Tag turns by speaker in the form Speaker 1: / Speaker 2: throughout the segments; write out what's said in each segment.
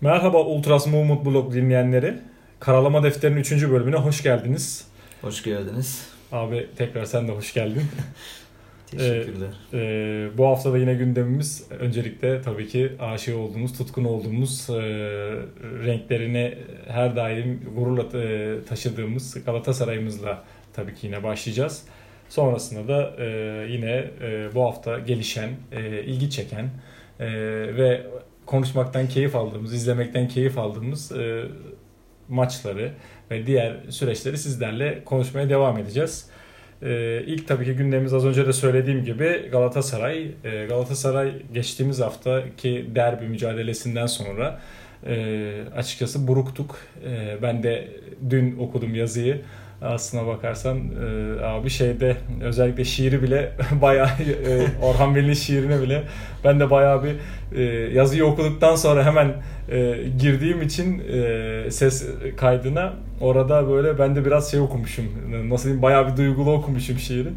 Speaker 1: Merhaba Ultras Movement Blog dinleyenleri. Karalama Defteri'nin 3. bölümüne hoş geldiniz.
Speaker 2: Hoş geldiniz.
Speaker 1: Abi tekrar sen de hoş geldin.
Speaker 2: Teşekkürler.
Speaker 1: Ee, e, bu hafta da yine gündemimiz öncelikle tabii ki aşık olduğumuz, tutkun olduğumuz, e, renklerine her daim gururla e, taşıdığımız Galatasaray'ımızla tabii ki yine başlayacağız. Sonrasında da e, yine e, bu hafta gelişen, e, ilgi çeken e, ve konuşmaktan keyif aldığımız, izlemekten keyif aldığımız e, maçları ve diğer süreçleri sizlerle konuşmaya devam edeceğiz. Ee, ilk tabii ki gündemimiz az önce de söylediğim gibi Galatasaray. Ee, Galatasaray geçtiğimiz haftaki derbi mücadelesinden sonra e, açıkçası buruktuk. E, ben de dün okudum yazıyı. Aslına bakarsan e, abi şeyde özellikle şiiri bile bayağı e, Orhan Veli'nin şiirine bile ben de bayağı bir e, yazıyı okuduktan sonra hemen e, girdiğim için e, ses kaydına orada böyle ben de biraz şey okumuşum. Nasıl diyeyim bayağı bir duygulu okumuşum şiiri.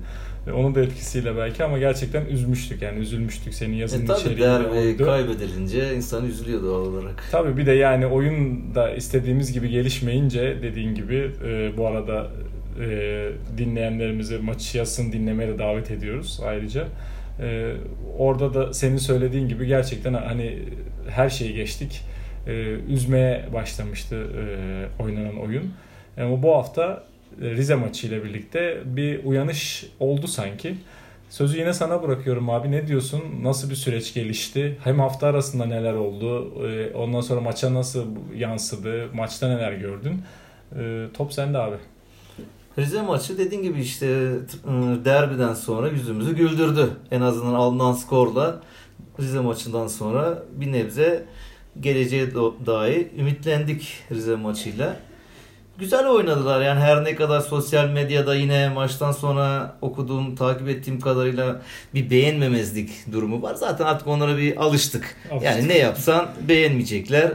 Speaker 1: E, onun da etkisiyle belki ama gerçekten üzmüştük yani üzülmüştük senin yazının
Speaker 2: e, tabii
Speaker 1: içeriğinde.
Speaker 2: Tabii kaybedilince insan üzülüyor doğal olarak.
Speaker 1: Tabii bir de yani oyun da istediğimiz gibi gelişmeyince dediğin gibi e, bu arada e, dinleyenlerimizi maçı yazsın dinlemeye de davet ediyoruz ayrıca. E, orada da senin söylediğin gibi gerçekten hani her şeyi geçtik. E, üzmeye başlamıştı e, oynanan oyun. Ama bu hafta Rize maçı ile birlikte bir uyanış oldu sanki. Sözü yine sana bırakıyorum abi. Ne diyorsun? Nasıl bir süreç gelişti? Hem hafta arasında neler oldu? Ondan sonra maça nasıl yansıdı? Maçta neler gördün? Top sende abi.
Speaker 2: Rize maçı dediğin gibi işte derbiden sonra yüzümüzü güldürdü. En azından alınan skorla Rize maçından sonra bir nebze geleceğe dair ümitlendik Rize maçıyla. Güzel oynadılar yani her ne kadar sosyal medyada yine maçtan sonra okuduğum, takip ettiğim kadarıyla bir beğenmemezlik durumu var. Zaten artık onlara bir alıştık. alıştık. Yani ne yapsan beğenmeyecekler.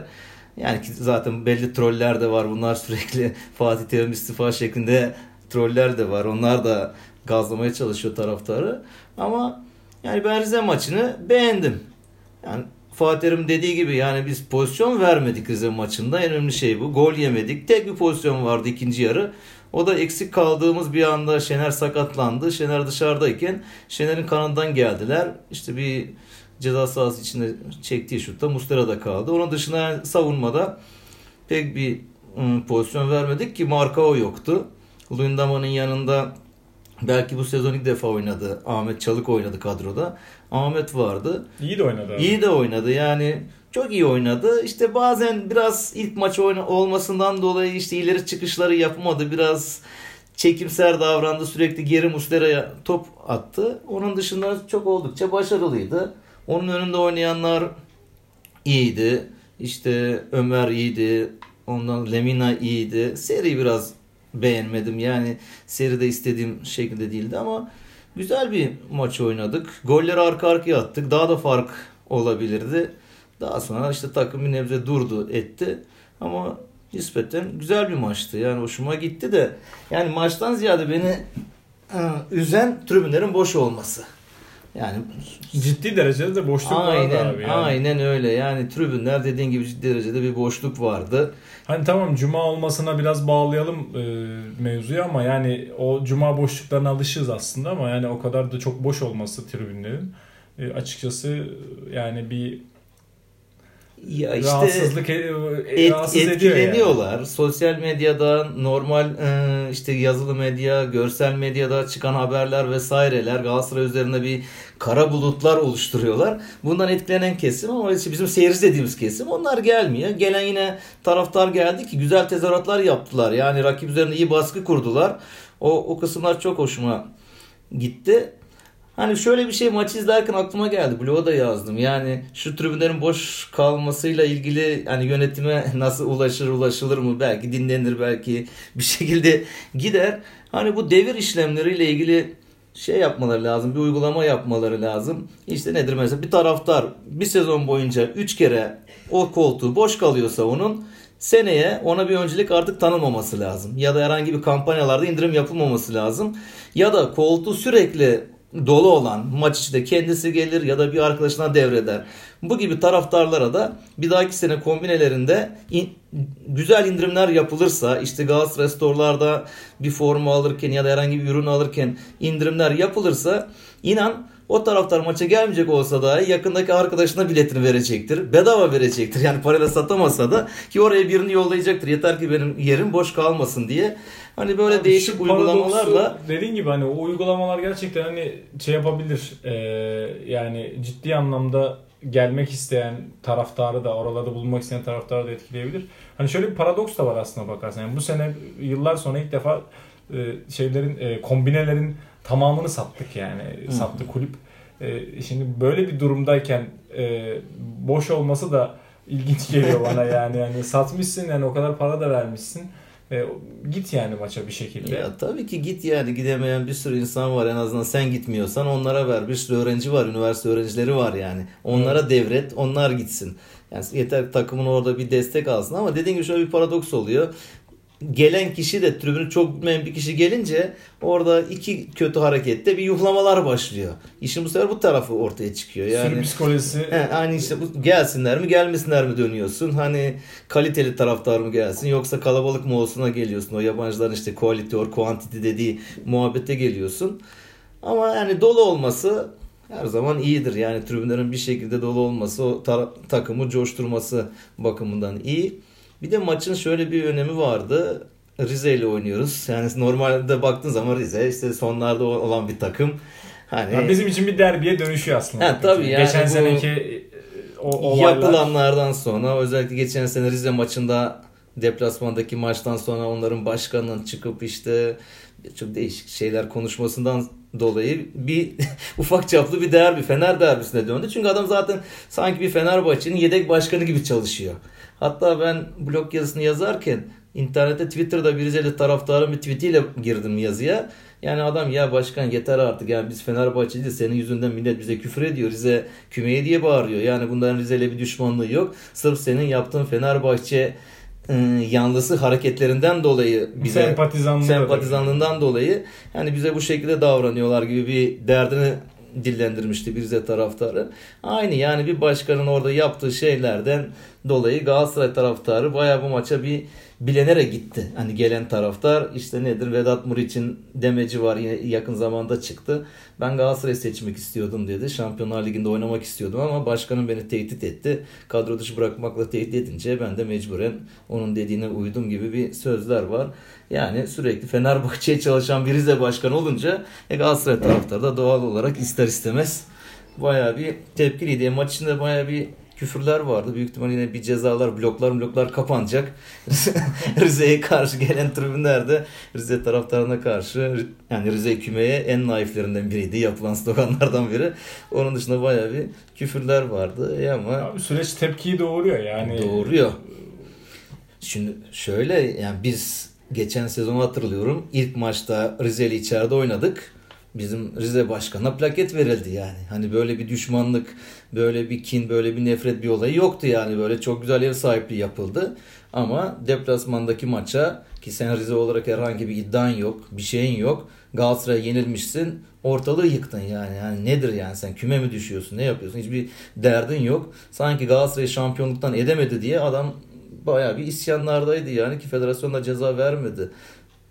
Speaker 2: Yani zaten belli troller de var. Bunlar sürekli Fatih Terim istifa şeklinde troller de var. Onlar da gazlamaya çalışıyor taraftarı. Ama yani ben Rize maçını beğendim. Yani Fatih dediği gibi yani biz pozisyon vermedik Rize maçında. En önemli şey bu. Gol yemedik. Tek bir pozisyon vardı ikinci yarı. O da eksik kaldığımız bir anda Şener sakatlandı. Şener dışarıdayken Şener'in kanından geldiler. İşte bir ceza sahası içinde çektiği şutta Mustera da kaldı. Onun dışında yani savunmada pek bir ım, pozisyon vermedik ki Markao yoktu. Luyendama'nın yanında belki bu sezon ilk defa oynadı. Ahmet Çalık oynadı kadroda. Ahmet vardı.
Speaker 1: İyi de oynadı. Abi.
Speaker 2: İyi de oynadı. Yani çok iyi oynadı. İşte bazen biraz ilk maç oyna olmasından dolayı işte ileri çıkışları yapamadı. Biraz çekimser davrandı. Sürekli geri Muslera'ya top attı. Onun dışında çok oldukça başarılıydı. Onun önünde oynayanlar iyiydi. İşte Ömer iyiydi. Ondan Lemina iyiydi. Seri biraz beğenmedim. Yani seri de istediğim şekilde değildi ama güzel bir maç oynadık. Golleri arka arkaya attık. Daha da fark olabilirdi. Daha sonra işte takım bir nebze durdu etti. Ama nispeten güzel bir maçtı. Yani hoşuma gitti de yani maçtan ziyade beni üzen tribünlerin boş olması. Yani
Speaker 1: ciddi derecede de boşluk
Speaker 2: aynen,
Speaker 1: vardı abi. Yani.
Speaker 2: Aynen öyle. Yani tribünler dediğin gibi ciddi derecede bir boşluk vardı.
Speaker 1: Hani tamam cuma olmasına biraz bağlayalım e, mevzuyu ama yani o cuma boşluklarına alışığız aslında ama yani o kadar da çok boş olması tribünlerin e, açıkçası yani bir
Speaker 2: ya işte
Speaker 1: rahatsızlık
Speaker 2: e, et,
Speaker 1: rahatsız
Speaker 2: etkileniyorlar.
Speaker 1: Yani.
Speaker 2: Sosyal medyada normal e, işte yazılı medya, görsel medyada çıkan haberler vesaireler Galatasaray üzerinde bir kara bulutlar oluşturuyorlar. Bundan etkilenen kesim ama bizim seyirci dediğimiz kesim onlar gelmiyor. Gelen yine taraftar geldi ki güzel tezahüratlar yaptılar. Yani rakip üzerinde iyi baskı kurdular. O, o kısımlar çok hoşuma gitti. Hani şöyle bir şey maçı izlerken aklıma geldi. Blog'a da yazdım. Yani şu tribünlerin boş kalmasıyla ilgili hani yönetime nasıl ulaşır ulaşılır mı? Belki dinlenir belki bir şekilde gider. Hani bu devir işlemleriyle ilgili şey yapmaları lazım. Bir uygulama yapmaları lazım. İşte nedir mesela bir taraftar bir sezon boyunca 3 kere o koltuğu boş kalıyorsa onun seneye ona bir öncelik artık tanınmaması lazım. Ya da herhangi bir kampanyalarda indirim yapılmaması lazım. Ya da koltuğu sürekli dolu olan maç içinde kendisi gelir ya da bir arkadaşına devreder. Bu gibi taraftarlara da bir dahaki sene kombinelerinde in, güzel indirimler yapılırsa işte Galatasaray Store'larda bir forma alırken ya da herhangi bir ürün alırken indirimler yapılırsa inan o taraftar maça gelmeyecek olsa da yakındaki arkadaşına biletini verecektir. Bedava verecektir. Yani parayla satamasa da ki oraya birini yollayacaktır. Yeter ki benim yerim boş kalmasın diye. Hani böyle
Speaker 1: Abi
Speaker 2: değişik uygulamalarla
Speaker 1: dediğin gibi hani o uygulamalar gerçekten hani şey yapabilir. Ee, yani ciddi anlamda gelmek isteyen taraftarı da oralarda bulunmak isteyen taraftarı da etkileyebilir. Hani şöyle bir paradoks da var aslında bakarsan. Yani bu sene yıllar sonra ilk defa e, şeylerin e, kombinelerin tamamını sattık yani. Sattı kulüp. E, şimdi böyle bir durumdayken e, boş olması da ilginç geliyor bana yani. Yani satmışsın yani o kadar para da vermişsin. E, git yani maça bir şekilde.
Speaker 2: Ya tabii ki git yani gidemeyen bir sürü insan var en azından sen gitmiyorsan onlara ver. Bir sürü öğrenci var, üniversite öğrencileri var yani. Onlara devret, onlar gitsin. Yani yeter takımın orada bir destek alsın ama dediğim gibi şöyle bir paradoks oluyor. Gelen kişi de tribünü çok bilmeyen bir kişi gelince orada iki kötü harekette bir yuhlamalar başlıyor. İşin bu sefer bu tarafı ortaya çıkıyor. Yani
Speaker 1: Sürü psikolojisi.
Speaker 2: He, aynı işte bu gelsinler mi gelmesinler mi dönüyorsun. Hani kaliteli taraftar mı gelsin yoksa kalabalık mı olsuna geliyorsun. O yabancıların işte quality or quantity dediği muhabbete geliyorsun. Ama yani dolu olması her zaman iyidir. Yani tribünlerin bir şekilde dolu olması o ta- takımı coşturması bakımından iyi. Bir de maçın şöyle bir önemi vardı. Rize ile oynuyoruz. Yani normalde baktığın zaman Rize işte sonlarda olan bir takım. Hani
Speaker 1: Yani bizim için bir derbiye dönüşüyor aslında.
Speaker 2: Ha, tabii yani
Speaker 1: Geçen
Speaker 2: bu-
Speaker 1: seneki e, o olaylar.
Speaker 2: yapılanlardan sonra özellikle geçen sene Rize maçında deplasmandaki maçtan sonra onların başkanının çıkıp işte çok değişik şeyler konuşmasından dolayı bir ufak çaplı bir derbi Fener derbisine döndü. Çünkü adam zaten sanki bir Fenerbahçe'nin yedek başkanı gibi çalışıyor. Hatta ben blog yazısını yazarken internette Twitter'da bir Rizeli taraftarın bir tweetiyle girdim yazıya. Yani adam ya başkan yeter artık yani biz Fenerbahçeliyiz senin yüzünden millet bize küfür ediyor. Rize kümeye diye bağırıyor. Yani bunların Rize'yle bir düşmanlığı yok. Sırf senin yaptığın Fenerbahçe ıı, yanlısı hareketlerinden dolayı bize
Speaker 1: Sempatizanlığı da
Speaker 2: sempatizanlığından dolayı yani bize bu şekilde davranıyorlar gibi bir derdini dillendirmişti bir Rize taraftarı. Aynı yani bir başkanın orada yaptığı şeylerden dolayı Galatasaray taraftarı bayağı bu maça bir bilenerek gitti. Hani gelen taraftar işte nedir Vedat Muriç'in demeci var yine yakın zamanda çıktı. Ben Galatasaray'ı seçmek istiyordum dedi. Şampiyonlar Ligi'nde oynamak istiyordum ama başkanım beni tehdit etti. Kadro dışı bırakmakla tehdit edince ben de mecburen onun dediğine uydum gibi bir sözler var. Yani sürekli Fenerbahçe'ye çalışan bir Rize başkanı olunca e, Galatasaray taraftarı da doğal olarak ister istemez bayağı bir tepkiliydi. E, maç içinde bayağı bir küfürler vardı. Büyük ihtimalle yine bir cezalar, bloklar bloklar kapanacak. Rize'ye karşı gelen tribünlerde Rize taraftarına karşı yani Rize kümeye en naiflerinden biriydi. Yapılan sloganlardan biri. Onun dışında bayağı bir küfürler vardı. E ama
Speaker 1: Abi süreç tepkiyi doğuruyor yani.
Speaker 2: Doğuruyor. Şimdi şöyle yani biz geçen sezonu hatırlıyorum. İlk maçta Rize'li içeride oynadık. Bizim Rize Başkanı'na plaket verildi yani. Hani böyle bir düşmanlık, böyle bir kin, böyle bir nefret bir olayı yoktu yani. Böyle çok güzel ev sahipliği yapıldı. Ama deplasmandaki maça ki sen Rize olarak herhangi bir iddian yok, bir şeyin yok. Galatasaray'a yenilmişsin, ortalığı yıktın yani. yani. Nedir yani sen küme mi düşüyorsun, ne yapıyorsun? Hiçbir derdin yok. Sanki Galatasaray şampiyonluktan edemedi diye adam bayağı bir isyanlardaydı yani ki federasyon da ceza vermedi.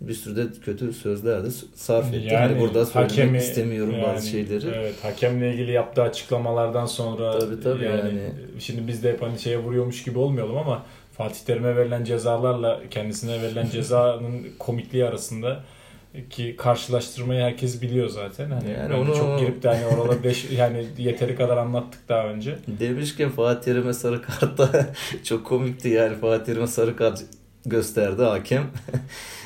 Speaker 2: Bir sürü de kötü sözler de sarf etti. hani burada söylemek
Speaker 1: hakemi-
Speaker 2: istemiyorum
Speaker 1: yani,
Speaker 2: bazı şeyleri.
Speaker 1: Evet, hakemle ilgili yaptığı açıklamalardan sonra
Speaker 2: Tabii, tabii yani.
Speaker 1: şimdi biz de hep hani şeye vuruyormuş gibi olmayalım ama Fatih Terim'e verilen cezalarla kendisine verilen cezanın komikliği arasında ki karşılaştırmayı herkes biliyor zaten. Hani
Speaker 2: Yani onu-
Speaker 1: çok girip de hani oraları deş, yani yeteri kadar anlattık daha önce.
Speaker 2: Demişken Fatih Terim'e sarı kartta çok komikti yani Fatih Terim'e sarı kart gösterdi hakem.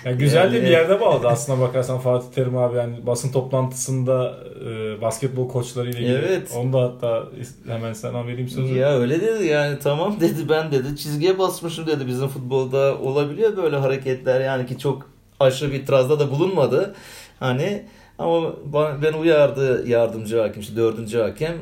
Speaker 1: Ya güzel de
Speaker 2: Yani-
Speaker 1: bir yerde bağladı aslına bakarsan Fatih Terim abi yani basın toplantısında e, basketbol koçlarıyla ilgili.
Speaker 2: Evet.
Speaker 1: Onu da hatta hemen sana vereyim sözü.
Speaker 2: Ya öyle dedi yani tamam dedi ben dedi çizgiye basmışım dedi bizim futbolda olabiliyor böyle hareketler yani ki çok aşırı bir itirazda da bulunmadı. Hani Ama ben uyardı yardımcı hakim, işte dördüncü hakem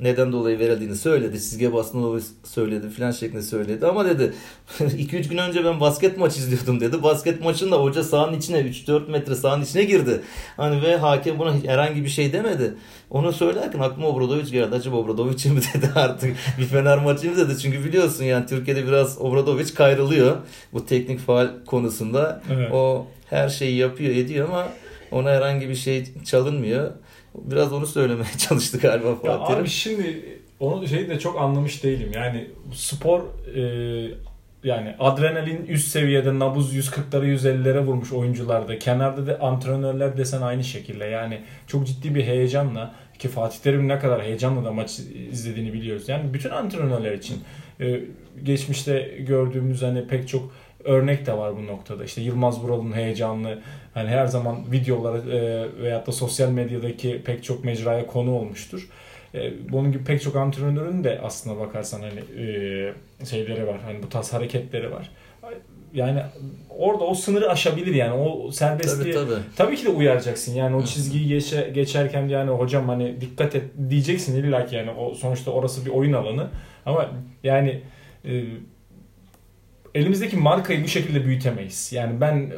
Speaker 2: neden dolayı verildiğini söyledi. Çizgiye basını söyledi filan şeklinde söyledi. Ama dedi 2-3 gün önce ben basket maç izliyordum dedi. Basket maçında hoca sahanın içine 3-4 metre sahanın içine girdi. Hani ve hakem buna herhangi bir şey demedi. Onu söylerken aklıma Obradoviç geldi. Acaba Obradoviç mi dedi artık bir Fener maçı mı dedi. Çünkü biliyorsun yani Türkiye'de biraz Obradoviç kayrılıyor bu teknik faal konusunda. Evet. O her şeyi yapıyor ediyor ama ona herhangi bir şey çalınmıyor. Biraz onu söylemeye çalıştı galiba Fatih.
Speaker 1: Abi şimdi onu şey de çok anlamış değilim. Yani spor e, yani adrenalin üst seviyede nabız 140'lara 150'lere vurmuş oyuncularda. Kenarda da antrenörler desen aynı şekilde. Yani çok ciddi bir heyecanla ki Fatih Terim ne kadar heyecanla da maç izlediğini biliyoruz. Yani bütün antrenörler için e, geçmişte gördüğümüz hani pek çok örnek de var bu noktada. İşte Yılmaz Vural'ın heyecanlı hani her zaman videoları e, veyahut da sosyal medyadaki pek çok mecraya konu olmuştur. E, bunun gibi pek çok antrenörün de aslına bakarsan hani e, şeyleri var. Hani bu tarz hareketleri var. Yani orada o sınırı aşabilir yani o serbestliği tabii, tabii. tabii ki de uyaracaksın yani o çizgiyi geçe, geçerken yani hocam hani dikkat et diyeceksin illa ki yani o sonuçta orası bir oyun alanı ama yani e, elimizdeki markayı bu şekilde büyütemeyiz. Yani ben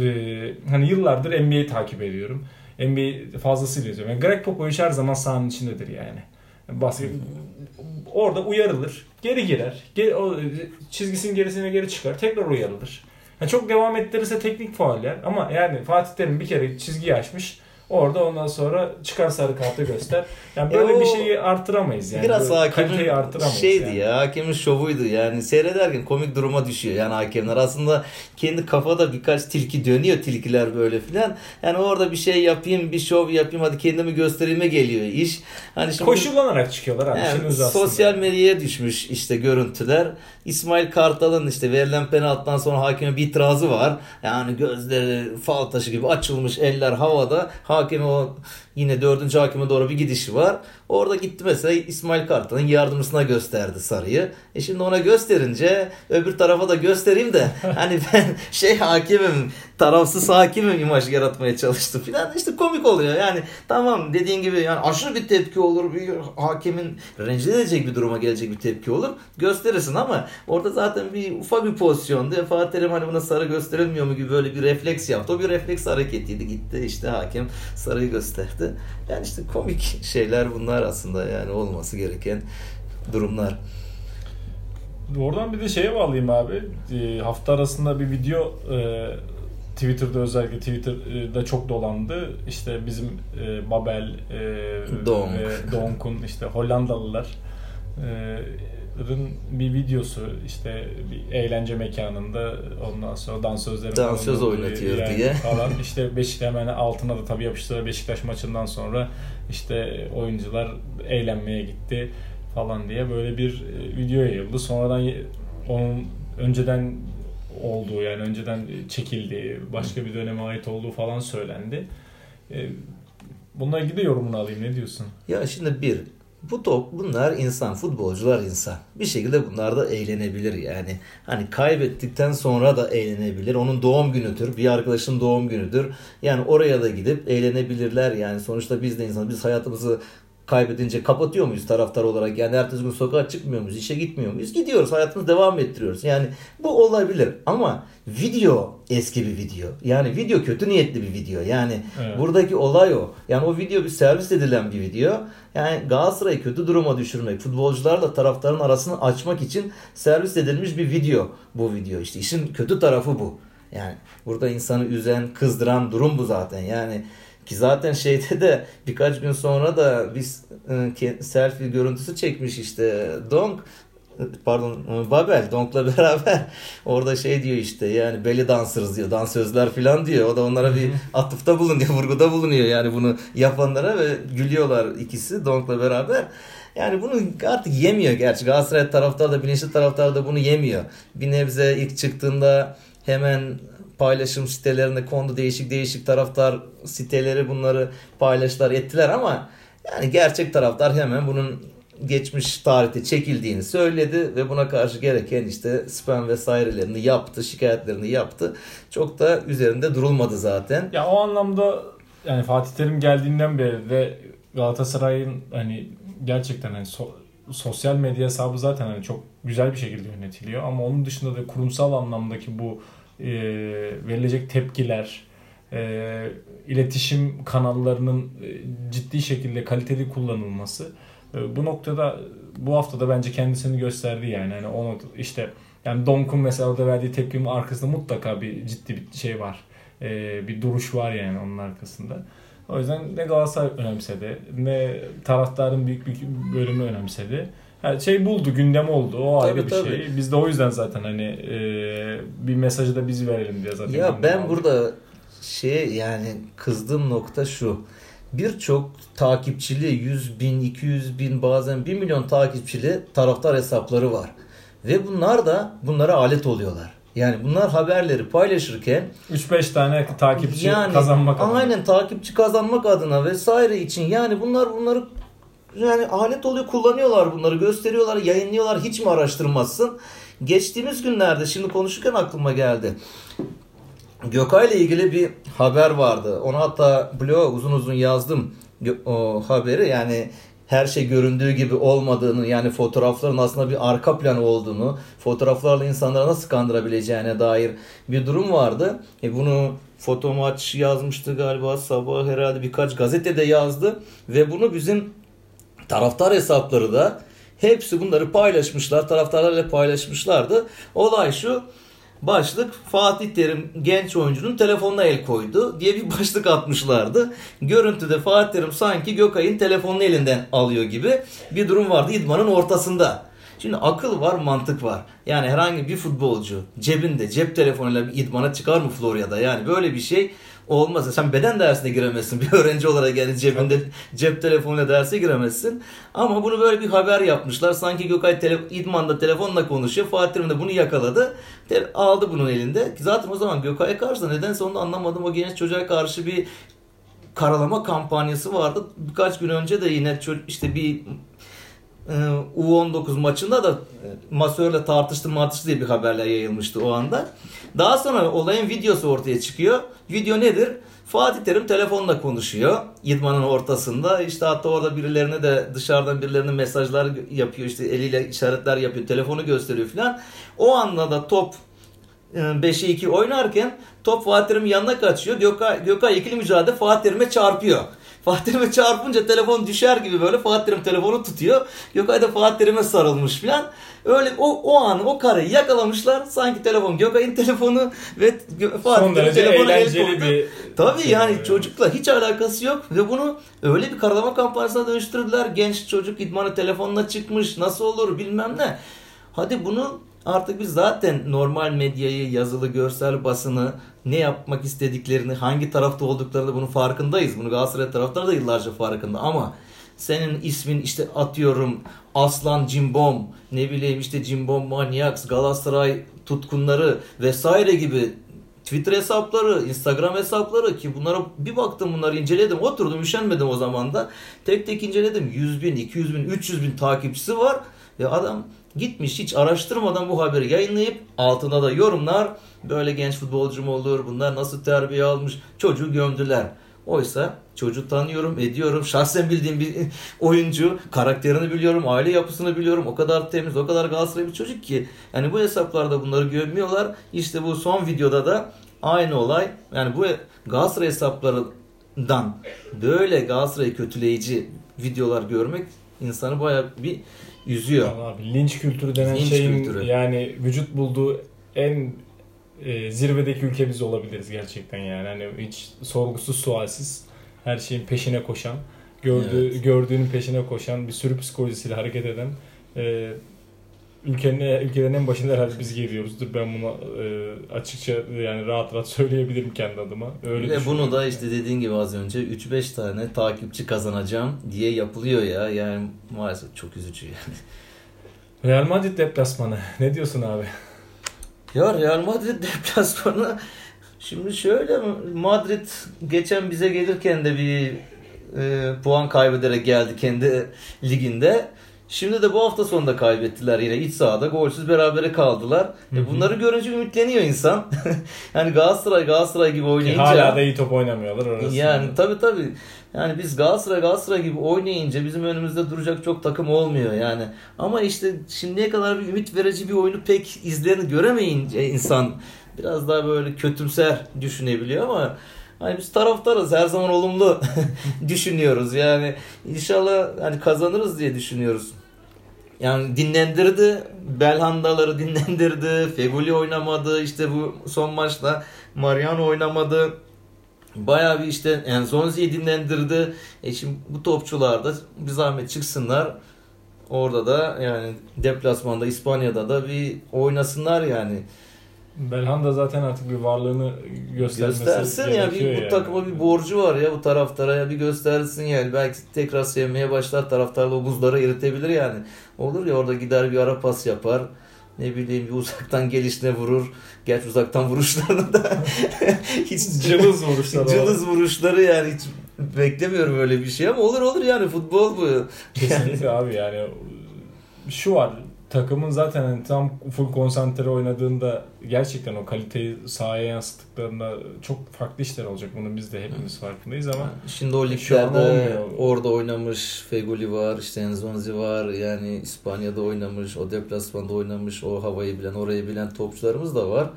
Speaker 1: e, hani yıllardır NBA'yi takip ediyorum. NBA fazlasıyla izliyorum. Yani Greg Popovich her zaman sahanın içindedir yani. Basket orada uyarılır, geri girer. Geri, o çizgisinin gerisine geri çıkar, tekrar uyarılır. Yani çok devam ettirirse teknik fauller ama yani Fatih Terim bir kere çizgiyi aşmış. Orada ondan sonra çıkar sarı kartı göster. Yani böyle e bir şeyi artıramayız yani.
Speaker 2: Biraz hakemin şeydi yani. ya hakemin şovuydu yani seyrederken komik duruma düşüyor yani hakemler. Aslında kendi kafada birkaç tilki dönüyor tilkiler böyle filan. Yani orada bir şey yapayım bir şov yapayım hadi kendimi göstereyime geliyor iş. Hani
Speaker 1: şimdi, Koşullanarak çıkıyorlar abi.
Speaker 2: Yani, sosyal medyaya düşmüş işte görüntüler. İsmail Kartal'ın işte verilen penaltıdan sonra hakime bir itirazı var. Yani gözleri fal taşı gibi açılmış eller havada. Hakim o yine dördüncü hakime doğru bir gidişi var. Orada gitti mesela İsmail Kartal'ın yardımcısına gösterdi sarıyı. E şimdi ona gösterince öbür tarafa da göstereyim de hani ben şey hakimim tarafsız hakimim imaj yaratmaya çalıştı filan işte komik oluyor. Yani tamam dediğin gibi yani aşırı bir tepki olur. Bir hakimin rencide edecek bir duruma gelecek bir tepki olur. Gösterirsin ama orada zaten bir ufak bir pozisyondu. Fatih Terim hani buna sarı gösterilmiyor mu gibi böyle bir refleks yaptı. O bir refleks hareketiydi. Gitti işte hakim sarıyı gösterdi. Yani işte komik şeyler bunlar aslında yani olması gereken durumlar.
Speaker 1: Oradan bir de şeye bağlayayım abi. E, hafta arasında bir video e, Twitter'da özellikle Twitter'da çok dolandı. İşte bizim e, Babel e, Donk. ve Donk'un işte Hollandalılar bir videosu işte bir eğlence mekanında ondan sonra dansözlerin
Speaker 2: dansöz oynatıyor diye
Speaker 1: falan işte Beşiktaş hemen altına da tabii yapıştırıyor Beşiktaş maçından sonra işte oyuncular eğlenmeye gitti falan diye böyle bir video yayıldı. Sonradan onun önceden olduğu yani önceden çekildiği, başka bir döneme ait olduğu falan söylendi. Bununla ilgili de yorumunu alayım. Ne diyorsun?
Speaker 2: Ya şimdi bir, bu top bunlar insan, futbolcular insan. Bir şekilde bunlar da eğlenebilir yani. Hani kaybettikten sonra da eğlenebilir. Onun doğum günüdür, bir arkadaşın doğum günüdür. Yani oraya da gidip eğlenebilirler yani. Sonuçta biz de insan, biz hayatımızı kaybedince kapatıyor muyuz taraftar olarak? Yani ertesi gün sokağa çıkmıyor muyuz? işe gitmiyor muyuz? Gidiyoruz. Hayatımızı devam ettiriyoruz. Yani bu olabilir. Ama video eski bir video. Yani video kötü niyetli bir video. Yani evet. buradaki olay o. Yani o video bir servis edilen bir video. Yani Galatasaray'ı kötü duruma düşürmek, futbolcularla taraftarın arasını açmak için servis edilmiş bir video bu video. İşte işin kötü tarafı bu. Yani burada insanı üzen, kızdıran durum bu zaten. Yani ki zaten şeyde de birkaç gün sonra da biz e, selfie görüntüsü çekmiş işte Donk. Pardon Babel Donk'la beraber orada şey diyor işte yani belly dansırız diyor dansözler falan diyor. O da onlara bir atıfta bulunuyor vurguda bulunuyor yani bunu yapanlara ve gülüyorlar ikisi Donk'la beraber. Yani bunu artık yemiyor gerçi. Galatasaray taraftar da bilinçli taraftar da bunu yemiyor. Bir nebze ilk çıktığında hemen paylaşım sitelerine kondu değişik değişik taraftar siteleri bunları paylaştılar ettiler ama yani gerçek taraftar hemen bunun geçmiş tarihte çekildiğini söyledi ve buna karşı gereken işte spam vesairelerini yaptı, şikayetlerini yaptı. Çok da üzerinde durulmadı zaten.
Speaker 1: Ya o anlamda yani Fatih Terim geldiğinden beri de Galatasaray'ın hani gerçekten hani so- sosyal medya hesabı zaten hani çok güzel bir şekilde yönetiliyor ama onun dışında da kurumsal anlamdaki bu e, verilecek tepkiler, e, iletişim kanallarının e, ciddi şekilde kaliteli kullanılması bu noktada bu hafta da bence kendisini gösterdi yani. hani onu işte yani Donk'un mesela orada verdiği tepkinin arkasında mutlaka bir ciddi bir şey var. Bir duruş var yani onun arkasında. O yüzden ne Galatasaray önemsedi ne taraftarın büyük bir bölümü önemsedi. Her şey buldu, gündem oldu. O ayrı
Speaker 2: Tabii,
Speaker 1: bir
Speaker 2: tabii.
Speaker 1: şey. Biz de o yüzden zaten hani e, bir mesajı da biz verelim diye zaten.
Speaker 2: Ya ben
Speaker 1: aldık.
Speaker 2: burada şey yani kızdığım nokta şu. Birçok takipçili 100 bin, 200 bin bazen 1 milyon takipçili taraftar hesapları var. Ve bunlar da bunlara alet oluyorlar. Yani bunlar haberleri paylaşırken
Speaker 1: 3-5 tane takipçi
Speaker 2: yani
Speaker 1: kazanmak adına.
Speaker 2: aynen takipçi kazanmak adına vesaire için yani bunlar bunları yani alet oluyor kullanıyorlar bunları gösteriyorlar yayınlıyorlar hiç mi araştırmazsın? Geçtiğimiz günlerde şimdi konuşurken aklıma geldi. Gökay ile ilgili bir haber vardı. Onu hatta bloğa uzun uzun yazdım. O haberi. Yani her şey göründüğü gibi olmadığını yani fotoğrafların aslında bir arka planı olduğunu fotoğraflarla insanları nasıl kandırabileceğine dair bir durum vardı. E bunu Fotomaç yazmıştı galiba. Sabah herhalde birkaç gazetede yazdı ve bunu bizim taraftar hesapları da hepsi bunları paylaşmışlar taraftarlarla paylaşmışlardı. Olay şu Başlık Fatih Terim genç oyuncunun telefonuna el koydu diye bir başlık atmışlardı. Görüntüde Fatih Terim sanki Gökay'ın telefonunu elinden alıyor gibi bir durum vardı idmanın ortasında. Şimdi akıl var mantık var. Yani herhangi bir futbolcu cebinde cep telefonuyla bir idmana çıkar mı Florya'da? Yani böyle bir şey olmaz. Sen beden dersine giremezsin bir öğrenci olarak yani cebinde cep telefonuyla derse giremezsin. Ama bunu böyle bir haber yapmışlar. Sanki Gökay tele, idmanda telefonla konuşuyor. Fatih Terim de bunu yakaladı. Te- aldı bunun elinde. Zaten o zaman Gökay'a karşı da nedense onu anlamadım. O genç çocuğa karşı bir karalama kampanyası vardı. Birkaç gün önce de yine işte bir e, U19 maçında da e, masörle tartıştı martıştı diye bir haberler yayılmıştı o anda. Daha sonra olayın videosu ortaya çıkıyor. Video nedir? Fatih Terim telefonla konuşuyor. İdmanın ortasında. İşte hatta orada birilerine de dışarıdan birilerine mesajlar yapıyor. İşte eliyle işaretler yapıyor. Telefonu gösteriyor filan. O anda da top e, 5'e 2 oynarken top Fatih Terim'in yanına kaçıyor. Gökay, Gökay ikili mücadele Fatih Terim'e çarpıyor. Fatih Terim'e çarpınca telefon düşer gibi böyle Fatih Terim telefonu tutuyor. Gökay da Fatih Terim'e sarılmış filan. Öyle o, o anı o kareyi yakalamışlar. Sanki telefon Gökay'ın telefonu ve Fatih Terim
Speaker 1: derece
Speaker 2: telefona el koydu.
Speaker 1: bir
Speaker 2: Tabii
Speaker 1: şey
Speaker 2: yani
Speaker 1: yani.
Speaker 2: çocukla hiç alakası yok ve bunu öyle bir karalama kampanyasına dönüştürdüler. Genç çocuk idmanı telefonla çıkmış nasıl olur bilmem ne. Hadi bunu artık biz zaten normal medyayı, yazılı, görsel basını ne yapmak istediklerini, hangi tarafta olduklarını bunun farkındayız. Bunu Galatasaray taraftarı da yıllarca farkında ama senin ismin işte atıyorum Aslan Cimbom, ne bileyim işte Cimbom Maniacs, Galatasaray tutkunları vesaire gibi Twitter hesapları, Instagram hesapları ki bunlara bir baktım bunları inceledim. Oturdum üşenmedim o zaman da. Tek tek inceledim. 100 bin, 200 bin, 300 bin takipçisi var. Ve adam gitmiş hiç araştırmadan bu haberi yayınlayıp altına da yorumlar. Böyle genç futbolcu mu olur? Bunlar nasıl terbiye almış? Çocuğu gömdüler. Oysa çocuğu tanıyorum, ediyorum. Şahsen bildiğim bir oyuncu. Karakterini biliyorum, aile yapısını biliyorum. O kadar temiz, o kadar Galatasaray bir çocuk ki. Yani bu hesaplarda bunları gömüyorlar. İşte bu son videoda da aynı olay. Yani bu Galatasaray hesaplarından böyle Galatasaray kötüleyici videolar görmek insanı bayağı bir üzüyor.
Speaker 1: Abi, linç kültürü denen
Speaker 2: Linç
Speaker 1: şeyin
Speaker 2: kültürü.
Speaker 1: yani vücut bulduğu en e, zirvedeki ülke biz olabiliriz gerçekten yani. Hani hiç sorgusuz sualsiz her şeyin peşine koşan, gördüğü
Speaker 2: Evet.
Speaker 1: gördüğünün peşine koşan, bir sürü psikolojisiyle hareket eden e, ülkenin ülkelerin en başında herhalde biz geliyoruzdur. Ben bunu e, açıkça yani rahat rahat söyleyebilirim kendi adıma. Öyle
Speaker 2: Ve bunu da işte dediğin gibi az önce 3-5 tane takipçi kazanacağım diye yapılıyor ya. Yani maalesef çok üzücü yani.
Speaker 1: Real Madrid deplasmanı. Ne diyorsun abi?
Speaker 2: Ya Real Madrid deplasmanı şimdi şöyle Madrid geçen bize gelirken de bir e, puan kaybederek geldi kendi liginde. Şimdi de bu hafta sonunda kaybettiler yine iç sahada golsüz berabere kaldılar. E bunları görünce ümitleniyor insan. yani Galatasaray Galatasaray gibi oynayınca.
Speaker 1: Hala da iyi top oynamıyorlar orası.
Speaker 2: Yani tabii tabii. Yani biz Galatasaray Galatasaray gibi oynayınca bizim önümüzde duracak çok takım olmuyor yani. Ama işte şimdiye kadar bir ümit verici bir oyunu pek izlerini göremeyince insan biraz daha böyle kötümser düşünebiliyor ama Hani biz taraftarız her zaman olumlu düşünüyoruz. Yani inşallah hani kazanırız diye düşünüyoruz. Yani dinlendirdi. Belhandaları dinlendirdi. Feguli oynamadı. İşte bu son maçta Mariano oynamadı. Bayağı bir işte yani Zonzi'yi dinlendirdi. E şimdi bu topçular da bir zahmet çıksınlar. Orada da yani deplasmanda İspanya'da da bir oynasınlar yani.
Speaker 1: Belhanda zaten artık bir varlığını göstermesi
Speaker 2: göstersin ya bir, bu yani. takıma bir borcu var ya bu taraftara ya bir göstersin yani. Belki tekrar sevmeye başlar taraftarla o buzları eritebilir yani. Olur ya orada gider bir ara pas yapar. Ne bileyim bir uzaktan gelişine vurur. Gerçi uzaktan vuruşlarını da
Speaker 1: hiç cılız vuruşları
Speaker 2: cılız vuruşları yani hiç beklemiyorum öyle bir şey ama olur olur yani futbol bu.
Speaker 1: Kesinlikle yani. abi yani şu var takımın zaten hani tam full konsantre oynadığında gerçekten o kaliteyi sahaya yansıttıklarında çok farklı işler olacak. Bunun biz de hepimiz farkındayız ama
Speaker 2: şimdi o liglerde orada oynamış Fegoli var, işte Enzonzi var. Yani İspanya'da oynamış, o deplasmanda oynamış, o havayı bilen, orayı bilen topçularımız da var.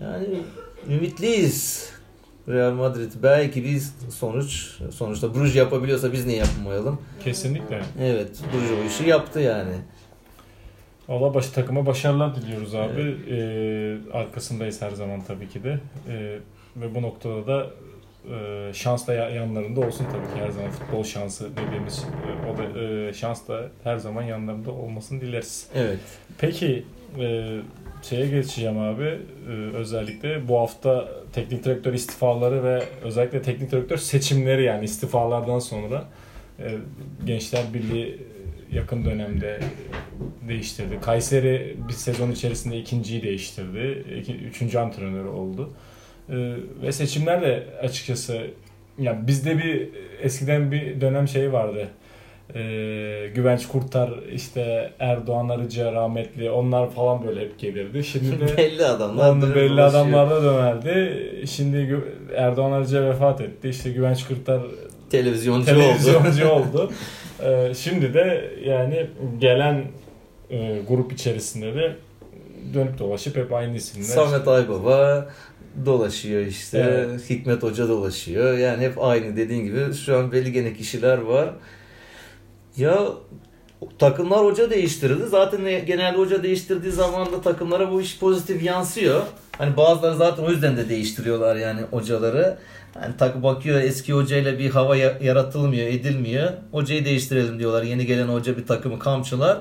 Speaker 2: Yani ümitliyiz. Real Madrid belki biz sonuç sonuçta Bruges yapabiliyorsa biz niye yapmayalım?
Speaker 1: Kesinlikle.
Speaker 2: Evet, Bruges o işi yaptı yani.
Speaker 1: Valla baş, takıma başarılar diliyoruz abi. Evet. Ee, arkasındayız her zaman tabii ki de. Ee, ve bu noktada da e, şans da yanlarında olsun tabii ki her zaman futbol şansı dediğimiz e, o da e, şans da her zaman yanlarında olmasını dileriz.
Speaker 2: Evet.
Speaker 1: Peki e, şeye geçeceğim abi. E, özellikle bu hafta teknik direktör istifaları ve özellikle teknik direktör seçimleri yani istifalardan sonra e, Gençler Birliği yakın dönemde değiştirdi. Kayseri bir sezon içerisinde ikinciyi değiştirdi. Üçüncü antrenörü oldu. Ee, ve seçimler de açıkçası yani bizde bir eskiden bir dönem şey vardı. Ee, Güvenç Kurtar işte Erdoğan Arıca rahmetli onlar falan böyle hep gelirdi. Şimdi de
Speaker 2: belli adamlar
Speaker 1: belli adamlar da dönerdi. Şimdi Erdoğan Arıca vefat etti. İşte Güvenç Kurtar
Speaker 2: televizyoncu,
Speaker 1: televizyoncu oldu. oldu. Ee, şimdi de yani gelen e, grup içerisinde de dönüp dolaşıp hep aynı isimler.
Speaker 2: Samet Aybaba dolaşıyor işte. Evet. Hikmet Hoca dolaşıyor. Yani hep aynı dediğin gibi şu an belli gene kişiler var. Ya takımlar hoca değiştirdi. Zaten genelde hoca değiştirdiği zaman da takımlara bu iş pozitif yansıyor. Hani bazıları zaten o yüzden de değiştiriyorlar yani hocaları. Yani tak bakıyor eski hocayla bir hava yaratılmıyor, edilmiyor. Hocayı değiştirelim diyorlar. Yeni gelen hoca bir takımı kamçılar.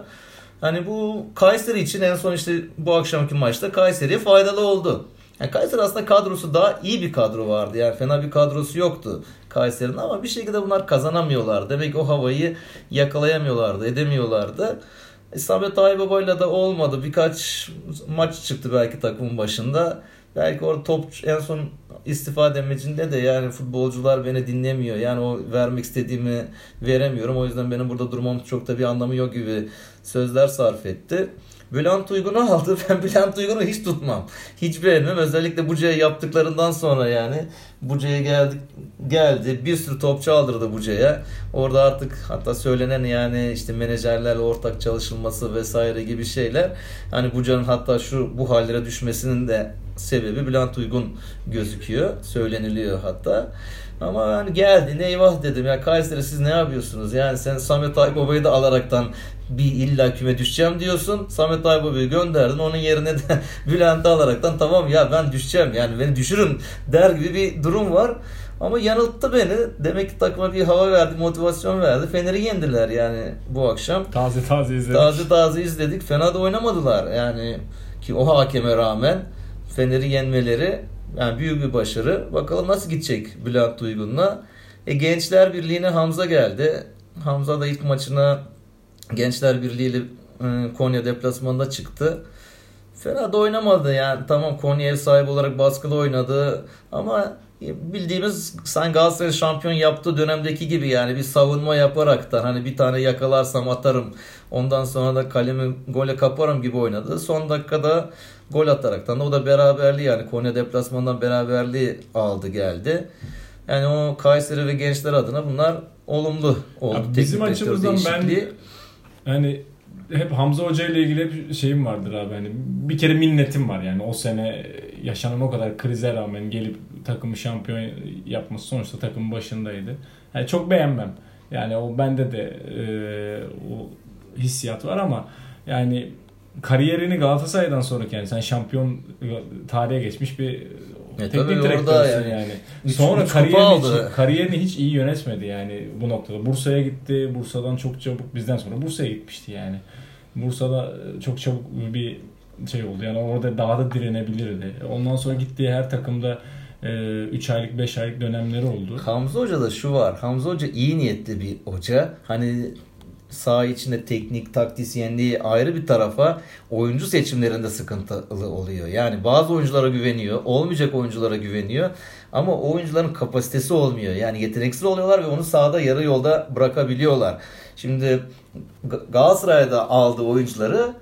Speaker 2: Hani bu Kayseri için en son işte bu akşamki maçta Kayseri'ye faydalı oldu. Yani Kayseri aslında kadrosu daha iyi bir kadro vardı. Yani fena bir kadrosu yoktu Kayseri'nin ama bir şekilde bunlar kazanamıyorlar. Demek ki o havayı yakalayamıyorlardı, edemiyorlardı. İsabet Aybaba'yla da olmadı. Birkaç maç çıktı belki takımın başında. Belki orada top en son istifa demecinde de yani futbolcular beni dinlemiyor. Yani o vermek istediğimi veremiyorum. O yüzden benim burada durmam çok da bir anlamı yok gibi sözler sarf etti. Bülent Uygun'u aldı. Ben Bülent Uygun'u hiç tutmam. Hiç beğenmem. Özellikle Buca'ya yaptıklarından sonra yani. Buca'ya geldi, geldi. Bir sürü topçu aldırdı Buca'ya. Orada artık hatta söylenen yani işte menajerlerle ortak çalışılması vesaire gibi şeyler. Hani Buca'nın hatta şu bu hallere düşmesinin de sebebi Bülent Uygun gözüküyor. Söyleniliyor hatta. Ama yani geldi ne eyvah dedim ya Kayseri siz ne yapıyorsunuz? Yani sen Samet Aybaba'yı da alaraktan bir illa küme düşeceğim diyorsun. Samet Aybaba'yı gönderdin. Onun yerine de Bülent'i alaraktan tamam ya ben düşeceğim yani beni düşürün der gibi bir durum var. Ama yanılttı beni. Demek ki takıma bir hava verdi, motivasyon verdi. Fener'i yendiler yani bu akşam.
Speaker 1: Taze taze izledik.
Speaker 2: Taze taze izledik. Fena da oynamadılar yani. Ki o hakeme rağmen Fener'i yenmeleri yani büyük bir başarı. Bakalım nasıl gidecek Bülent Uygun'la. E, Gençler Birliği'ne Hamza geldi. Hamza da ilk maçına Gençler Birliği ile e, Konya deplasmanında çıktı. Fena da oynamadı yani. Tamam Konya ev sahibi olarak baskılı oynadı ama bildiğimiz sen Galatasaray şampiyon yaptığı dönemdeki gibi yani bir savunma yaparak da hani bir tane yakalarsam atarım ondan sonra da kalemi gole kaparım gibi oynadı. Son dakikada gol ataraktan da o da beraberliği yani Konya deplasmandan beraberliği aldı geldi. Yani o Kayseri ve gençler adına bunlar olumlu oldu.
Speaker 1: Abi bizim açımızdan ben hani hep Hamza Hoca ile ilgili hep şeyim vardır abi hani bir kere minnetim var yani o sene yaşanan o kadar krize rağmen gelip takımı şampiyon yapması sonuçta takımın başındaydı. Yani çok beğenmem. Yani o bende de e, o hissiyat var ama yani kariyerini Galatasaray'dan sonraki yani sen şampiyon tarihe geçmiş bir e, teknik direktörsün yani. yani. Üç, Sonra üç kariyerini, hiç, kariyerini hiç iyi yönetmedi yani bu noktada. Bursa'ya gitti. Bursa'dan çok çabuk bizden sonra Bursa'ya gitmişti yani. Bursa'da çok çabuk bir şey oldu. Yani orada daha da direnebilirdi. Ondan sonra gittiği her takımda 3 aylık 5 aylık dönemleri oldu.
Speaker 2: Hamza Hoca da şu var. Hamza Hoca iyi niyetli bir hoca. Hani saha içinde teknik, taktisyenliği ayrı bir tarafa oyuncu seçimlerinde sıkıntılı oluyor. Yani bazı oyunculara güveniyor, olmayacak oyunculara güveniyor ama o oyuncuların kapasitesi olmuyor. Yani yeteneksiz oluyorlar ve onu sahada yarı yolda bırakabiliyorlar. Şimdi Galatasaray'da aldığı oyuncuları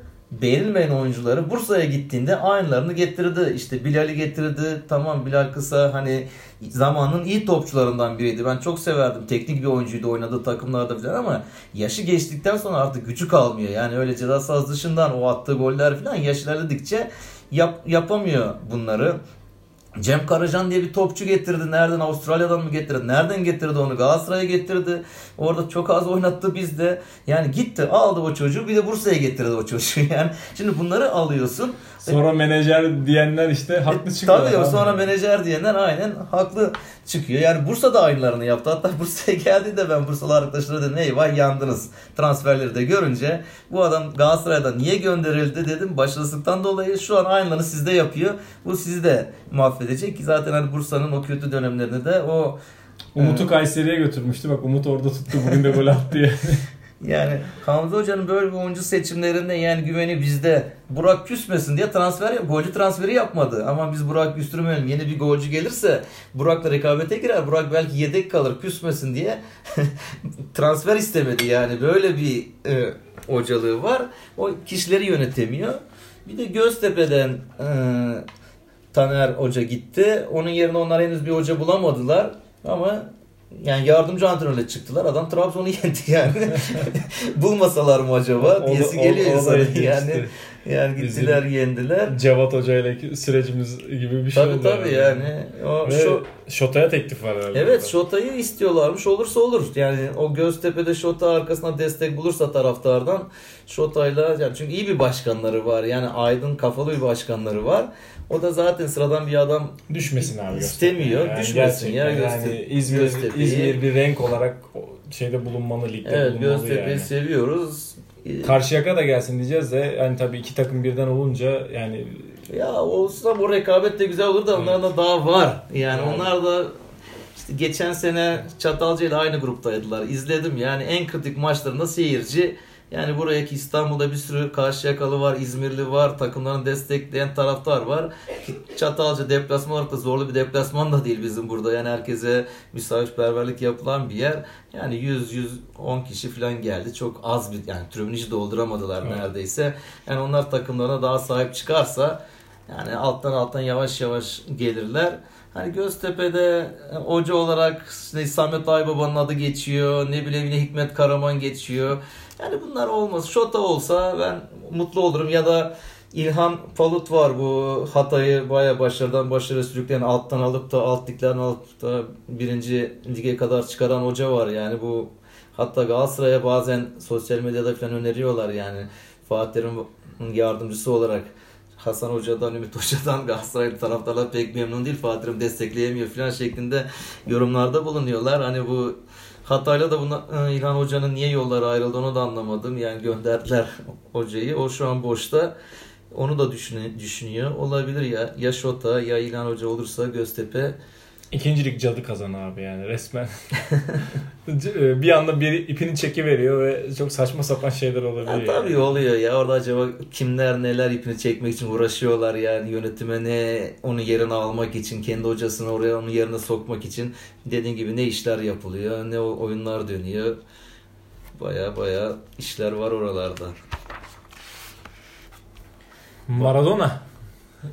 Speaker 2: beğenilmeyen oyuncuları Bursa'ya gittiğinde aynılarını getirdi. İşte Bilal'i getirdi. Tamam Bilal Kısa hani zamanın iyi topçularından biriydi. Ben çok severdim. Teknik bir oyuncuydu oynadığı takımlarda falan ama yaşı geçtikten sonra artık gücü kalmıyor. Yani öyle ceza sahası dışından o attığı goller falan yaş ilerledikçe yap, yapamıyor bunları. Cem Karacan diye bir topçu getirdi. Nereden? Avustralya'dan mı getirdi? Nereden getirdi onu? Galatasaray'a getirdi. Orada çok az oynattı bizde. Yani gitti aldı o çocuğu bir de Bursa'ya getirdi o çocuğu. Yani şimdi bunları alıyorsun.
Speaker 1: Sonra menajer diyenler işte haklı e, çıkıyor.
Speaker 2: Tabii o sonra menajer diyenler aynen haklı çıkıyor. Yani Bursa da aynılarını yaptı. Hatta Bursa'ya geldi de ben Bursalı arkadaşlara dedim eyvah yandınız. Transferleri de görünce bu adam Galatasaray'dan niye gönderildi dedim. Başarısızlıktan dolayı şu an aynılarını sizde yapıyor. Bu sizi de mahvedecek ki zaten hani Bursa'nın o kötü dönemlerinde de o
Speaker 1: Umut'u Kayseri'ye götürmüştü. Bak Umut orada tuttu. Bugün de gol attı yani.
Speaker 2: Yani Hamza Hoca'nın böyle bir oyuncu seçimlerinde yani güveni bizde. Burak küsmesin diye transfer golcü transferi yapmadı. Ama biz Burak küstürmeyelim. Yeni bir golcü gelirse Burak'la rekabete girer. Burak belki yedek kalır küsmesin diye transfer istemedi. Yani böyle bir e, hocalığı var. O kişileri yönetemiyor. Bir de Göztepe'den e, Taner Hoca gitti. Onun yerine onlar henüz bir hoca bulamadılar. Ama yani yardımcı antrenörle çıktılar. Adam Trabzon'u yendi yani. Bulmasalar mı acaba diyesi geliyor insana. Yani işte. Yani gittiler Bizim yendiler.
Speaker 1: Cevat Hoca ile sürecimiz gibi bir
Speaker 2: şey
Speaker 1: tabii,
Speaker 2: oldu. Tabii tabii yani.
Speaker 1: O Ve şu Şota'ya teklif var
Speaker 2: herhalde. Evet Şota'yı istiyorlarmış. Olursa olur. Yani o Göztepe'de Şota arkasına destek bulursa taraftardan Şota'yla yani çünkü iyi bir başkanları var. Yani aydın kafalı bir başkanları var. O da zaten sıradan bir adam
Speaker 1: düşmesin abi.
Speaker 2: İstemiyor. Yani düşmesin ya
Speaker 1: Yani İzmir, İzmir bir renk olarak şeyde bulunmalı ligde
Speaker 2: evet, bulunmalı Göztepe'yi yani. seviyoruz.
Speaker 1: Karşıyaka da gelsin diyeceğiz de yani tabii iki takım birden olunca yani
Speaker 2: ya olsa bu rekabet de güzel olur da evet. onlarda daha var. Yani, yani onlar da işte geçen sene Çatalca ile aynı gruptaydılar. İzledim yani en kritik maçlarında seyirci yani buraya ki İstanbul'da bir sürü Karşıyakalı var, İzmirli var, takımlarını destekleyen taraftar var. Çatalca deplasman olarak da zorlu bir deplasman da değil bizim burada. Yani herkese misafirperverlik yapılan bir yer. Yani 100-110 kişi falan geldi. Çok az bir yani tribünü hiç dolduramadılar evet. neredeyse. Yani onlar takımlarına daha sahip çıkarsa yani alttan alttan yavaş yavaş gelirler. Hani Göztepe'de e, hoca olarak işte Samet Aybaba'nın adı geçiyor. Ne bileyim yine Hikmet Karaman geçiyor. Yani bunlar olmaz. Şota olsa ben mutlu olurum ya da İlhan Palut var bu Hatay'ı baya başarıdan başarı sürükleyen alttan alıp da alt liglerden alıp da birinci lige kadar çıkaran hoca var yani bu hatta Galatasaray'a bazen sosyal medyada falan öneriyorlar yani Fatih'in yardımcısı olarak Hasan Hoca'dan, Ümit Hoca'dan Galatasaraylı taraftarlar pek memnun değil. Fatih'im destekleyemiyor falan şeklinde yorumlarda bulunuyorlar. Hani bu Hatay'la da buna, e, İlhan Hoca'nın niye yolları ayrıldı onu da anlamadım. Yani gönderdiler hocayı. O şu an boşta. Onu da düşünüyor. Olabilir ya. Ya Şota ya İlhan Hoca olursa Göztepe
Speaker 1: İkincilik cadı kazan abi yani resmen. Bir anda bir ipini çeki veriyor ve çok saçma sapan şeyler olabiliyor.
Speaker 2: Ya, tabii oluyor ya orada acaba kimler neler ipini çekmek için uğraşıyorlar yani yönetime ne onun yerine almak için kendi hocasını oraya onun yerine sokmak için dediğin gibi ne işler yapılıyor ne oyunlar dönüyor. Baya baya işler var oralarda.
Speaker 1: Maradona.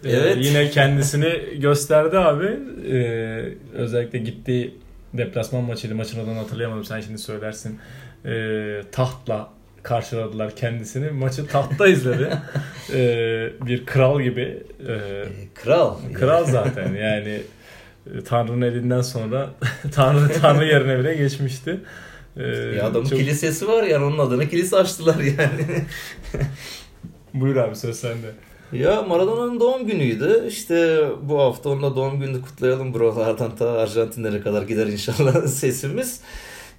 Speaker 1: Ee, evet. Ee, yine kendisini gösterdi abi. Ee, özellikle gittiği deplasman maçıydı. Maçın adını hatırlayamadım. Sen şimdi söylersin. Ee, tahtla karşıladılar kendisini. Maçı tahtta izledi. ee, bir kral gibi. Ee,
Speaker 2: kral.
Speaker 1: Kral zaten yani. E, Tanrı'nın elinden sonra Tanrı Tanrı yerine bile geçmişti.
Speaker 2: Ee, ya adamın çok... kilisesi var yani onun adına kilise açtılar yani.
Speaker 1: Buyur abi söz sende.
Speaker 2: Ya Maradona'nın doğum günüydü. İşte bu hafta onunla doğum gününü kutlayalım buralardan ta Arjantinlere kadar gider inşallah sesimiz.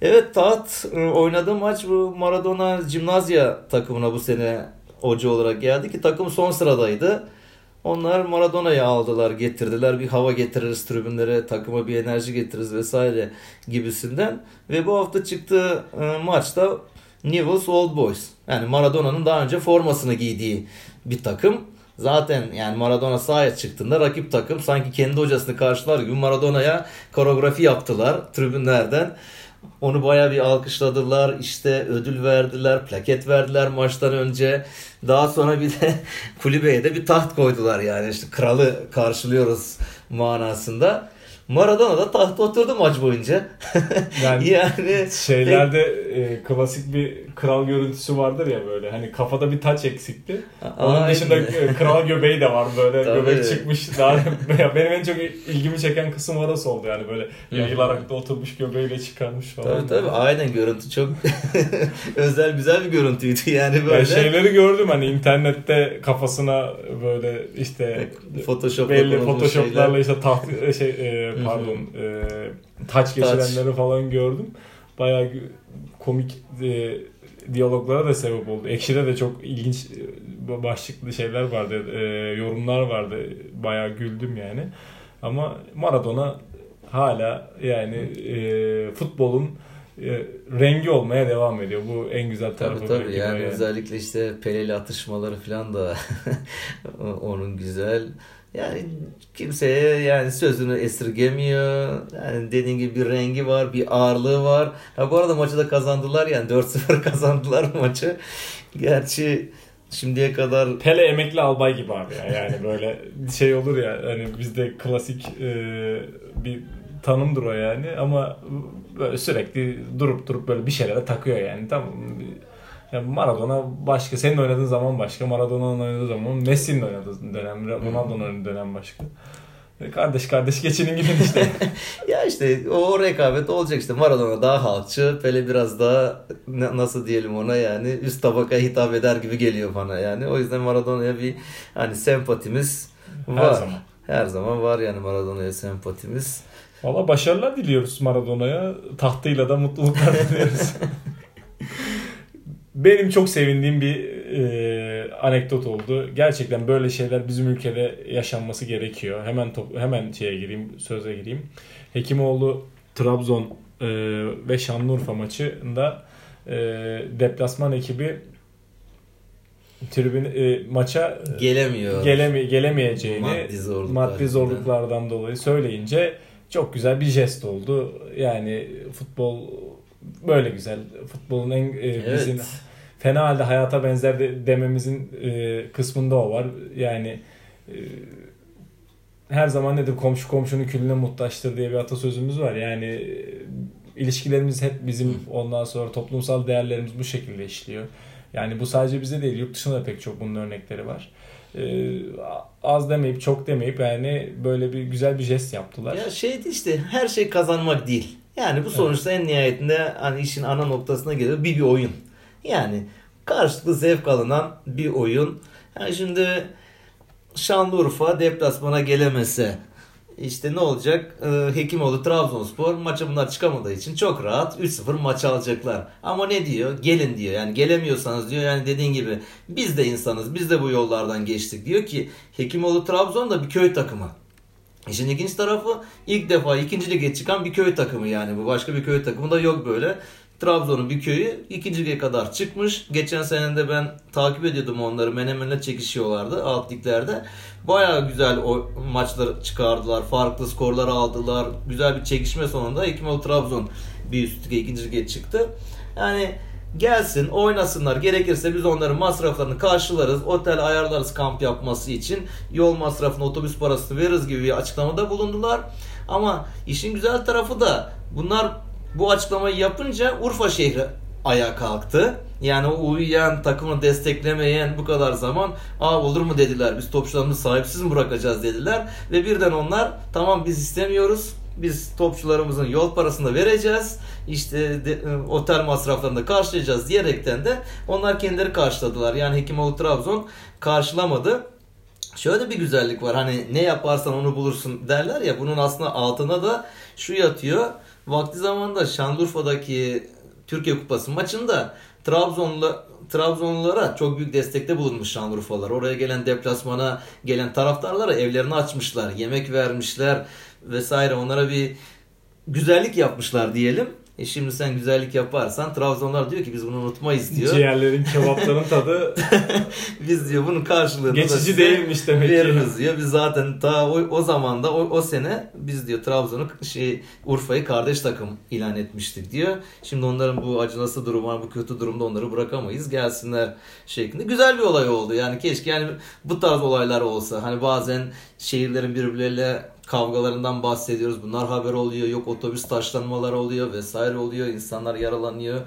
Speaker 2: Evet Taht e, oynadığı maç bu Maradona Gimnazya takımına bu sene hoca olarak geldi ki takım son sıradaydı. Onlar Maradona'yı aldılar, getirdiler. Bir hava getiririz tribünlere, takıma bir enerji getiririz vesaire gibisinden. Ve bu hafta çıktığı e, maçta Newell's Old Boys. Yani Maradona'nın daha önce formasını giydiği bir takım. Zaten yani Maradona sahaya çıktığında rakip takım sanki kendi hocasını karşılar gibi Maradona'ya koreografi yaptılar tribünlerden. Onu baya bir alkışladılar. işte ödül verdiler, plaket verdiler maçtan önce. Daha sonra bir de kulübeye de bir taht koydular yani işte kralı karşılıyoruz manasında. Maradona da tahta oturdu maç boyunca.
Speaker 1: Yani, yani şeylerde e, klasik bir kral görüntüsü vardır ya böyle. Hani kafada bir taç eksikti. Onun Aynen. dışında e, kral göbeği de var böyle. Tabii. Göbek çıkmış. Daha benim en çok ilgimi çeken kısım orası oldu yani böyle yayılarak da oturmuş göbeğiyle çıkarmış falan.
Speaker 2: Tabii tabii aynen görüntü çok özel güzel bir görüntüydü yani böyle. Yani
Speaker 1: şeyleri gördüm hani internette kafasına böyle işte
Speaker 2: Photoshop
Speaker 1: belli photoshoplarla işte taht şey e, pardon e, taç geçirenleri falan gördüm. Bayağı komik e, diyaloglara da sebep oldu. Ekşi'de de çok ilginç e, başlıklı şeyler vardı, e, yorumlar vardı. Bayağı güldüm yani. Ama Maradona hala yani e, futbolun e, rengi olmaya devam ediyor. Bu en güzel tarafı.
Speaker 2: Tabii tabii yani, yani özellikle işte Peleli atışmaları falan da onun güzel. Yani kimseye yani sözünü esirgemiyor. Yani dediğin gibi bir rengi var, bir ağırlığı var. Ha bu arada maçı da kazandılar yani 4-0 kazandılar maçı. Gerçi şimdiye kadar
Speaker 1: Pele emekli albay gibi abi ya. Yani böyle şey olur ya hani bizde klasik e, bir tanımdır o yani ama böyle sürekli durup durup böyle bir şeylere takıyor yani. Tamam yani Maradona başka. Senin oynadığın zaman başka. Maradona'nın oynadığı zaman Messi'nin oynadığı dönem. Ronaldo'nun oynadığı dönem başka. E, kardeş kardeş geçinin gibi işte.
Speaker 2: ya işte o rekabet olacak işte. Maradona daha halkçı. Pele biraz daha nasıl diyelim ona yani üst tabaka hitap eder gibi geliyor bana yani. O yüzden Maradona'ya bir hani sempatimiz var. Her zaman. Her zaman var yani Maradona'ya sempatimiz.
Speaker 1: Valla başarılar diliyoruz Maradona'ya. Tahtıyla da mutluluklar diliyoruz. Benim çok sevindiğim bir e, anekdot oldu. Gerçekten böyle şeyler bizim ülkede yaşanması gerekiyor. Hemen top, hemen şeye gireyim, söze gireyim. Hekimoğlu Trabzon e, ve Şanlıurfa maçında e, deplasman ekibi tribün e, maça
Speaker 2: gelemiyor.
Speaker 1: Geleme, gelemeyeceğini maddi, zorluklar maddi zorluklardan dolayı söyleyince çok güzel bir jest oldu. Yani futbol böyle güzel. Futbolun en e, evet. bizim fena halde hayata benzer de, dememizin e, kısmında o var. Yani e, her zaman nedir komşu komşunun külüne muhtaçtır diye bir atasözümüz var. Yani e, ilişkilerimiz hep bizim ondan sonra toplumsal değerlerimiz bu şekilde işliyor. Yani bu sadece bize değil yurt dışında da pek çok bunun örnekleri var. Ee, az demeyip çok demeyip yani böyle bir güzel bir jest yaptılar.
Speaker 2: Ya şeydi işte her şey kazanmak değil. Yani bu sonuçta evet. en nihayetinde hani işin ana noktasına geliyor bir bir oyun. Yani karşılıklı zevk alınan bir oyun. Yani şimdi Şanlıurfa deplasmana gelemese işte ne olacak? Ee, Hekimoğlu Trabzonspor maça bunlar çıkamadığı için çok rahat 3-0 maç alacaklar. Ama ne diyor? Gelin diyor. Yani gelemiyorsanız diyor yani dediğin gibi biz de insanız. Biz de bu yollardan geçtik. Diyor ki Hekimoğlu Trabzon da bir köy takımı. İşin ilginç tarafı ilk defa ikinci lige çıkan bir köy takımı yani. Bu başka bir köy takımı da yok böyle. Trabzon'un bir köyü ikinci lige kadar çıkmış. Geçen sene de ben takip ediyordum onları. Menemen'le çekişiyorlardı alt liglerde. Baya güzel o maçları çıkardılar. Farklı skorlar aldılar. Güzel bir çekişme sonunda Hekimoğlu Trabzon bir üst lige ikinci lige çıktı. Yani gelsin oynasınlar gerekirse biz onların masraflarını karşılarız otel ayarlarız kamp yapması için yol masrafını otobüs parasını veririz gibi bir açıklamada bulundular ama işin güzel tarafı da bunlar bu açıklamayı yapınca Urfa şehri ayağa kalktı. Yani o uyuyan, takımı desteklemeyen bu kadar zaman aa olur mu dediler. Biz topçularımızı sahipsiz mi bırakacağız dediler. Ve birden onlar tamam biz istemiyoruz. Biz topçularımızın yol parasını vereceğiz. İşte de, e, otel masraflarını da karşılayacağız diyerekten de onlar kendileri karşıladılar. Yani Hekimoğlu Trabzon karşılamadı. Şöyle bir güzellik var. Hani ne yaparsan onu bulursun derler ya. Bunun aslında altına da şu yatıyor. Vakti zamanında Şanlıurfa'daki Türkiye Kupası maçında Trabzonlu Trabzonlulara çok büyük destekte bulunmuş Şanlıurfalılar. Oraya gelen deplasmana gelen taraftarlara evlerini açmışlar, yemek vermişler vesaire. Onlara bir güzellik yapmışlar diyelim. E şimdi sen güzellik yaparsan Trabzonlar diyor ki biz bunu unutmayız diyor.
Speaker 1: Ciğerlerin kebapların tadı
Speaker 2: biz diyor bunun karşılığını
Speaker 1: geçici değilmiş demek ki.
Speaker 2: veririz diyor. Biz zaten ta o, o zamanda o, o sene biz diyor Trabzon'u şey Urfa'yı kardeş takım ilan etmiştik diyor. Şimdi onların bu acınası durumu bu kötü durumda onları bırakamayız. Gelsinler şeklinde. Güzel bir olay oldu. Yani keşke yani bu tarz olaylar olsa. Hani bazen şehirlerin birbirleriyle kavgalarından bahsediyoruz. Bunlar haber oluyor. Yok otobüs taşlanmalar oluyor vesaire oluyor. İnsanlar yaralanıyor.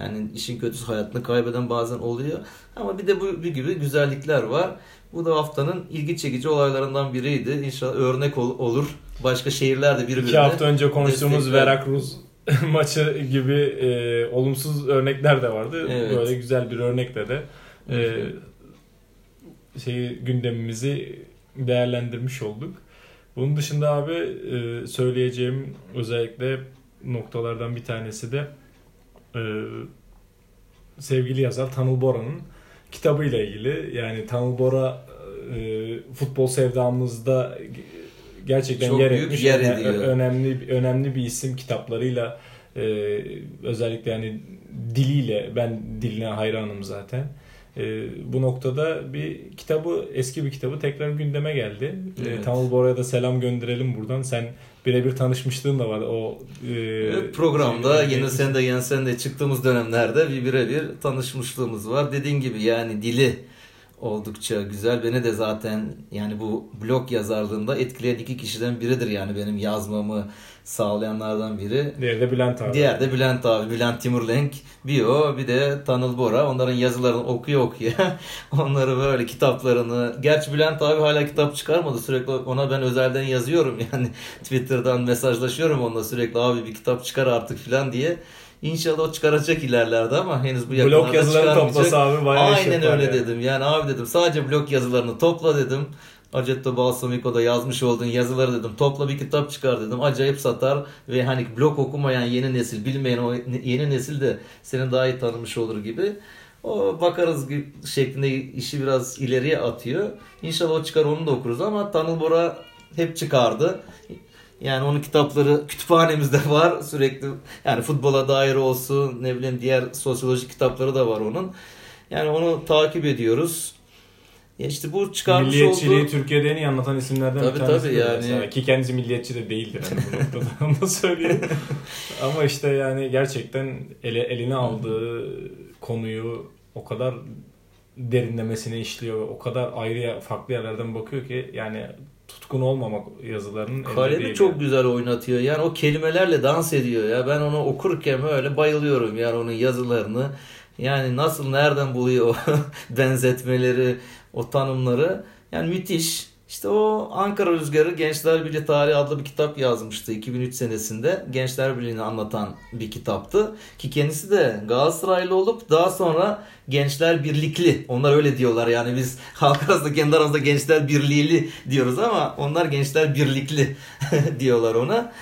Speaker 2: Yani işin kötüsü hayatını kaybeden bazen oluyor. Ama bir de bu bir gibi güzellikler var. Bu da haftanın ilgi çekici olaylarından biriydi. İnşallah örnek ol, olur. Başka şehirler de birbirine
Speaker 1: İki hafta önce konuştuğumuz. Veracruz maçı gibi e, olumsuz örnekler de vardı.
Speaker 2: Evet.
Speaker 1: Böyle güzel bir örnekle de e, şeyi gündemimizi değerlendirmiş olduk. Bunun dışında abi e, söyleyeceğim özellikle noktalardan bir tanesi de e, sevgili yazar Tanıl Bora'nın kitabıyla ilgili. Yani Tanıl Bora e, futbol sevdamızda gerçekten
Speaker 2: Çok
Speaker 1: yer etmiş.
Speaker 2: yer ediyor.
Speaker 1: önemli önemli bir isim kitaplarıyla e, özellikle yani diliyle ben diline hayranım zaten. E, bu noktada bir kitabı eski bir kitabı tekrar gündeme geldi.
Speaker 2: Evet.
Speaker 1: E, Tanıl Bora'ya da selam gönderelim buradan. Sen birebir tanışmışlığın da var. O e,
Speaker 2: Evet, programda
Speaker 1: şey-
Speaker 2: yine sen de Yensen de çıktığımız dönemlerde bir birebir tanışmışlığımız var. Dediğin gibi yani dili oldukça güzel. Beni de zaten yani bu blog yazarlığında etkileyen iki kişiden biridir yani benim yazmamı sağlayanlardan biri.
Speaker 1: Diğeri de Bülent abi.
Speaker 2: Diğer de Bülent abi, Bülent Timurlenk, bir o bir de Tanıl Bora. Onların yazılarını okuyor okuyor. Onları böyle kitaplarını. Gerçi Bülent abi hala kitap çıkarmadı. Sürekli ona ben özelden yazıyorum. Yani Twitter'dan mesajlaşıyorum onunla sürekli abi bir kitap çıkar artık filan diye. İnşallah o çıkaracak ilerlerde ama henüz bu yakınlarda
Speaker 1: yazılarını
Speaker 2: çıkarmayacak.
Speaker 1: toplasa abi bayağı
Speaker 2: Aynen öyle
Speaker 1: yani.
Speaker 2: dedim. Yani abi dedim sadece blog yazılarını topla dedim. Acetto Balsamico'da yazmış olduğun yazıları dedim. Topla bir kitap çıkar dedim. Acayip satar ve hani blog okumayan yeni nesil, bilmeyen o yeni nesil de seni daha iyi tanımış olur gibi. O bakarız gibi şeklinde işi biraz ileriye atıyor. İnşallah o çıkar onu da okuruz ama Tanıl Bora hep çıkardı. Yani onun kitapları kütüphanemizde var sürekli. Yani futbola dair olsun ne bileyim diğer sosyolojik kitapları da var onun. Yani onu takip ediyoruz. Ya işte bu çıkarmış
Speaker 1: Milliyetçiliği
Speaker 2: olduğu...
Speaker 1: Türkiye'de en iyi anlatan isimlerden
Speaker 2: Tabii,
Speaker 1: bir tanesi.
Speaker 2: tabii yani.
Speaker 1: mesela. Ki kendisi milliyetçi de değildir yani bu noktada. Onu da söyleyeyim. Ama işte yani gerçekten ele, eline aldığı konuyu o kadar derinlemesine işliyor. O kadar ayrı farklı yerlerden bakıyor ki yani tutkun olmamak yazılarının
Speaker 2: Kalemi çok
Speaker 1: yani.
Speaker 2: güzel oynatıyor. Yani o kelimelerle dans ediyor ya. Ben onu okurken böyle bayılıyorum yani onun yazılarını. Yani nasıl nereden buluyor o benzetmeleri, o tanımları. Yani müthiş. İşte o Ankara Rüzgarı Gençler Birliği Tarihi adlı bir kitap yazmıştı 2003 senesinde. Gençler Birliği'ni anlatan bir kitaptı. Ki kendisi de Galatasaraylı olup daha sonra Gençler Birlikli. Onlar öyle diyorlar yani biz halk arasında kendi aramızda Gençler Birliğili diyoruz ama onlar Gençler Birlikli diyorlar ona.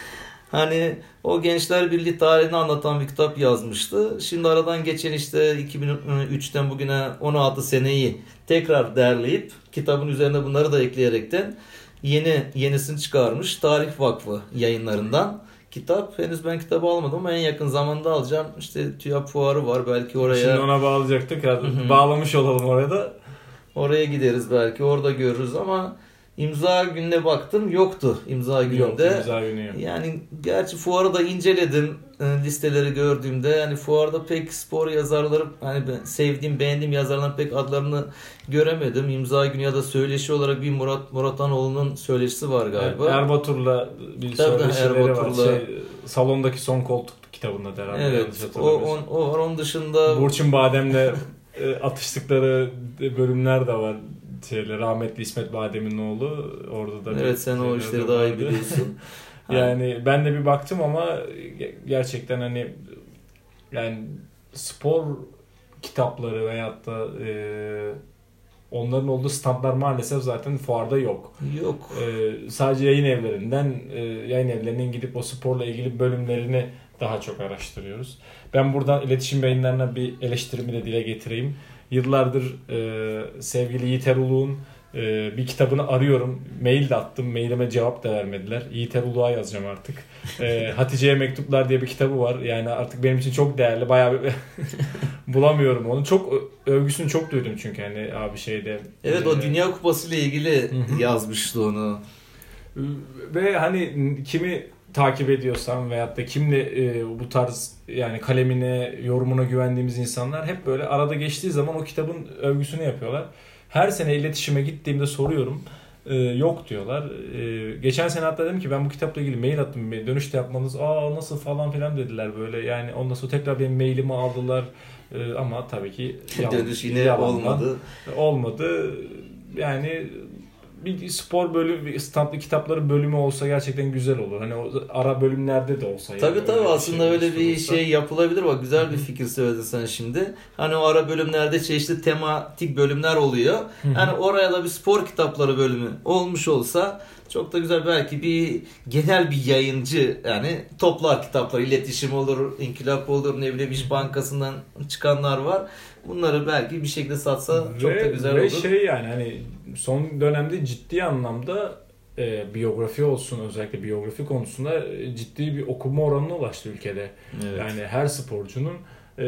Speaker 2: Hani o Gençler Birliği tarihini anlatan bir kitap yazmıştı. Şimdi aradan geçen işte 2003'ten bugüne 16 seneyi tekrar derleyip kitabın üzerine bunları da ekleyerekten yeni yenisini çıkarmış Tarih Vakfı yayınlarından kitap. Henüz ben kitabı almadım ama en yakın zamanda alacağım. İşte TÜYAP fuarı var belki oraya.
Speaker 1: Şimdi ona bağlayacaktık. Bağlamış olalım oraya da.
Speaker 2: Oraya gideriz belki orada görürüz ama imza gününe baktım yoktu imza gününde. Yok,
Speaker 1: imza günü yok.
Speaker 2: Yani gerçi fuarı da inceledim e, listeleri gördüğümde yani fuarda pek spor yazarları hani ben sevdiğim beğendiğim yazarların pek adlarını göremedim. İmza günü ya da söyleşi olarak bir Murat Muratanoğlu'nun söyleşisi var galiba.
Speaker 1: Evet, Erbatur'la bir Tabii söyleşileri Erbatur'la... var. Şey, salondaki son koltuk kitabında herhalde.
Speaker 2: Evet. O, on, o var. Onun dışında
Speaker 1: Burçin Badem'le e, atıştıkları bölümler de var şeyle rahmetli İsmet Badem'in oğlu orada da
Speaker 2: Evet sen o işleri daha iyi biliyorsun.
Speaker 1: yani ben de bir baktım ama gerçekten hani yani spor kitapları veyahut da e, onların olduğu standlar maalesef zaten fuarda yok.
Speaker 2: Yok.
Speaker 1: E, sadece yayın evlerinden e, yayın evlerinin gidip o sporla ilgili bölümlerini daha çok araştırıyoruz. Ben buradan iletişim yayınlarına bir eleştirimi de dile getireyim. Yıllardır e, sevgili Yiğit Eruluk'un e, bir kitabını arıyorum. Mail de attım. Mailime cevap da vermediler. Yiğit Eruluk'a yazacağım artık. E, Hatice'ye Mektuplar diye bir kitabı var. Yani artık benim için çok değerli. Bayağı bir bulamıyorum onu. Çok övgüsünü çok duydum çünkü hani abi şeyde.
Speaker 2: Evet o Dünya Kupası ile ilgili yazmıştı onu.
Speaker 1: Ve hani kimi takip ediyorsam veyahut da kimle e, bu tarz yani kalemine, yorumuna güvendiğimiz insanlar hep böyle arada geçtiği zaman o kitabın övgüsünü yapıyorlar. Her sene iletişime gittiğimde soruyorum. E, yok diyorlar. E, geçen sene hatta dedim ki ben bu kitapla ilgili mail attım. Dönüşte yapmanız aa nasıl falan filan dediler böyle. Yani ondan sonra tekrar benim mailimi aldılar. E, ama tabii ki
Speaker 2: dönüş yine olmadı.
Speaker 1: Olmadı. Yani bir spor bölümü, standlı kitapları bölümü olsa gerçekten güzel olur. Hani o ara bölümlerde de olsa.
Speaker 2: Tabii yani tabii öyle aslında şey öyle bir olursa. şey yapılabilir. Bak güzel bir fikir söyledin sen şimdi. Hani o ara bölümlerde çeşitli tematik bölümler oluyor. Hani oraya da bir spor kitapları bölümü olmuş olsa çok da güzel belki bir genel bir yayıncı yani toplar kitaplar iletişim olur, inkılap olur, ne bileyim iş bankasından çıkanlar var. Bunları belki bir şekilde satsa çok da güzel
Speaker 1: ve
Speaker 2: olur. Ve
Speaker 1: şey yani hani son dönemde ciddi anlamda e, biyografi olsun özellikle biyografi konusunda e, ciddi bir okuma oranına ulaştı ülkede. Evet. Yani her sporcunun e,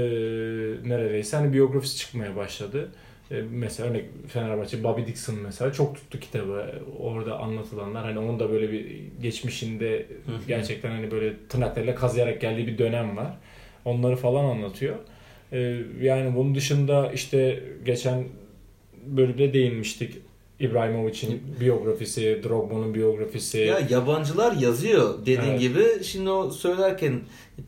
Speaker 1: neredeyse hani biyografisi çıkmaya başladı. E, mesela örnek Fenerbahçe Bobby Dixon mesela çok tuttu kitabı. Orada anlatılanlar hani onun da böyle bir geçmişinde gerçekten hani böyle tırnaklarıyla kazıyarak geldiği bir dönem var. Onları falan anlatıyor. E, yani bunun dışında işte geçen bölümde değinmiştik. İbrahimovic'in biyografisi, Drogba'nın biyografisi.
Speaker 2: Ya yabancılar yazıyor dediğin evet. gibi. Şimdi o söylerken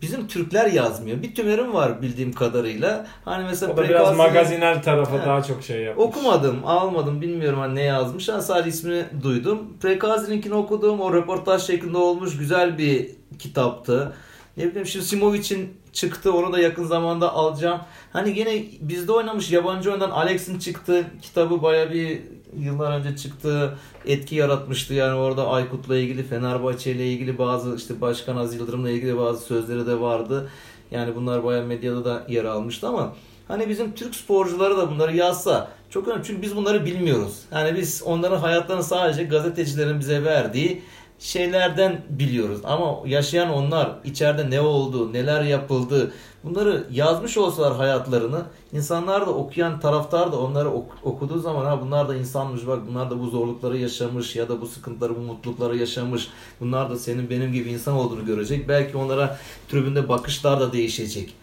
Speaker 2: bizim Türkler yazmıyor. Bir tümerim var bildiğim kadarıyla. Hani mesela
Speaker 1: o da biraz magazinel tarafa he, daha çok şey yapmış.
Speaker 2: Okumadım, almadım. Bilmiyorum hani ne yazmış. Ama sadece ismini duydum. Prekazi'ninkini okudum. O röportaj şeklinde olmuş. Güzel bir kitaptı. Ne bileyim şimdi Simovic'in çıktı. Onu da yakın zamanda alacağım. Hani yine bizde oynamış yabancı oyundan Alex'in çıktı. Kitabı baya bir yıllar önce çıktı. Etki yaratmıştı. Yani orada Aykut'la ilgili, Fenerbahçe ile ilgili bazı işte Başkan Az Yıldırım'la ilgili bazı sözleri de vardı. Yani bunlar baya medyada da yer almıştı ama hani bizim Türk sporcuları da bunları yazsa çok önemli. Çünkü biz bunları bilmiyoruz. Yani biz onların hayatlarını sadece gazetecilerin bize verdiği şeylerden biliyoruz. Ama yaşayan onlar içeride ne oldu, neler yapıldı bunları yazmış olsalar hayatlarını insanlar da okuyan taraftar da onları ok- okuduğu zaman ha bunlar da insanmış bak bunlar da bu zorlukları yaşamış ya da bu sıkıntıları bu mutlulukları yaşamış. Bunlar da senin benim gibi insan olduğunu görecek. Belki onlara tribünde bakışlar da değişecek.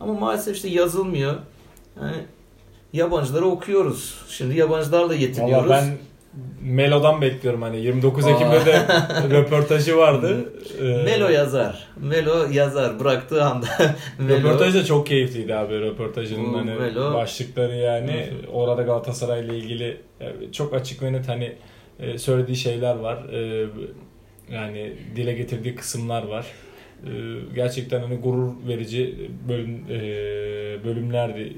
Speaker 2: Ama maalesef işte yazılmıyor. Yani yabancıları okuyoruz. Şimdi yabancılarla yetiniyoruz.
Speaker 1: Valla ben Melo'dan bekliyorum hani 29 Ekim'de de röportajı vardı.
Speaker 2: Ee, Melo yazar. Melo yazar bıraktığı anda.
Speaker 1: Melo... Röportaj da çok keyifliydi abi röportajının hani Melo... başlıkları yani orada Galatasaray ile ilgili çok açık ve net hani e, söylediği şeyler var. E, yani dile getirdiği kısımlar var. E, gerçekten hani gurur verici bölüm bölümlerdi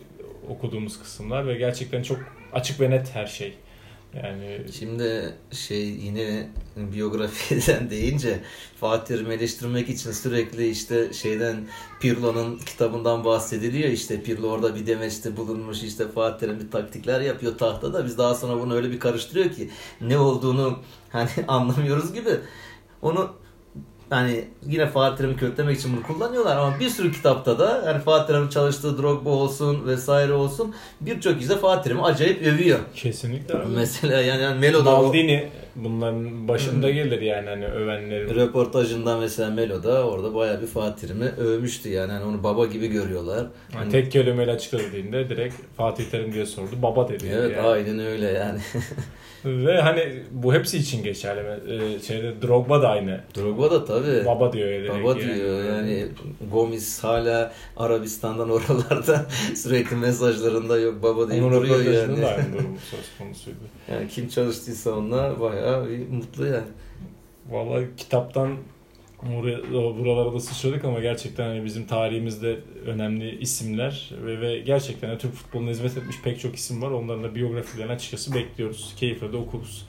Speaker 1: okuduğumuz kısımlar ve gerçekten çok açık ve net her şey. Yani
Speaker 2: Şimdi şey yine biyografiden deyince Fatih Terim'i eleştirmek için sürekli işte şeyden Pirlo'nun kitabından bahsediliyor. İşte Pirlo orada bir demeçte bulunmuş işte Fatih Terim bir taktikler yapıyor tahtada. Biz daha sonra bunu öyle bir karıştırıyor ki ne olduğunu hani anlamıyoruz gibi. Onu hani yine Fatih Terim'i kötülemek için bunu kullanıyorlar ama bir sürü kitapta da yani Fatih Terim'in çalıştığı Drogba olsun vesaire olsun birçok kişi de Fatih Terim'i acayip övüyor.
Speaker 1: kesinlikle abi.
Speaker 2: Mesela yani, yani Melo'da o-
Speaker 1: Maldini bunların başında gelir yani hani övenlerin.
Speaker 2: röportajında mesela Melo'da orada bayağı bir Fatih Terim'i övmüştü yani. hani onu baba gibi görüyorlar.
Speaker 1: Yani
Speaker 2: Hani-
Speaker 1: tek kelimeyle açıkladığında direkt Fatih Terim diye sordu. Baba dedi.
Speaker 2: Evet
Speaker 1: yani.
Speaker 2: aynen öyle yani.
Speaker 1: Ve hani bu hepsi için geçerli. Ee, şeyde Drogba da aynı.
Speaker 2: Drogba da tabii.
Speaker 1: Baba diyor ya direkt
Speaker 2: Baba diyor yani Gomis hala Arabistan'dan oralarda sürekli mesajlarında yok baba diye
Speaker 1: Onun
Speaker 2: duruyor
Speaker 1: röportajında
Speaker 2: yani.
Speaker 1: da aynı durum söz konusuydu.
Speaker 2: Yani kim çalıştıysa onunla bayağı bir mutlu yani.
Speaker 1: Vallahi kitaptan buraya, buralara da sıçradık ama gerçekten hani bizim tarihimizde önemli isimler ve, ve gerçekten de Türk futboluna hizmet etmiş pek çok isim var. Onların da biyografilerini açıkçası bekliyoruz. Keyifle de okuruz.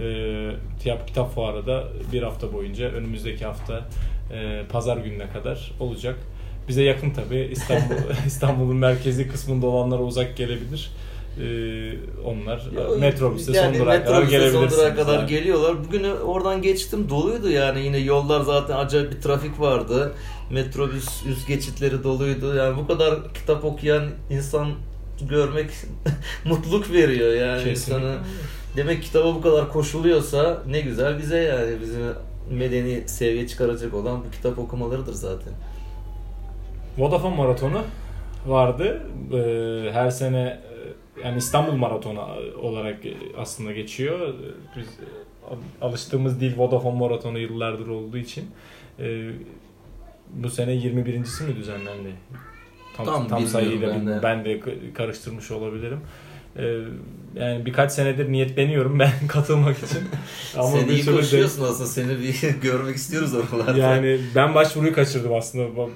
Speaker 1: Ee, Kitap Fuarı da bir hafta boyunca önümüzdeki hafta e, pazar gününe kadar olacak. Bize yakın tabii İstanbul İstanbul'un merkezi kısmında olanlara uzak gelebilir. Ee, onlar metrobüste son durağa kadar
Speaker 2: son
Speaker 1: gelebilirsiniz.
Speaker 2: durağa kadar
Speaker 1: yani.
Speaker 2: geliyorlar. Bugün oradan geçtim doluydu yani yine yollar zaten acayip bir trafik vardı. Metrobüs üst geçitleri doluydu. Yani bu kadar kitap okuyan insan görmek mutluluk veriyor yani
Speaker 1: Kesinlikle.
Speaker 2: insana. Demek kitaba bu kadar koşuluyorsa ne güzel bize yani bizim medeni seviye çıkaracak olan bu kitap okumalarıdır zaten.
Speaker 1: Vodafone maratonu vardı. Ee, her sene yani İstanbul maratonu olarak aslında geçiyor. Biz e, alıştığımız değil Vodafone maratonu yıllardır olduğu için e, bu sene 21.si mi düzenlendi? Tam,
Speaker 2: Tam
Speaker 1: tam, sayıyla
Speaker 2: ben de.
Speaker 1: ben de karıştırmış olabilirim. Ee, yani birkaç senedir niyetleniyorum ben katılmak için.
Speaker 2: Sen
Speaker 1: bir
Speaker 2: iyi
Speaker 1: türlü de-
Speaker 2: koşuyorsun aslında seni bir görmek istiyoruz oralarda.
Speaker 1: yani ben başvuruyu kaçırdım aslında.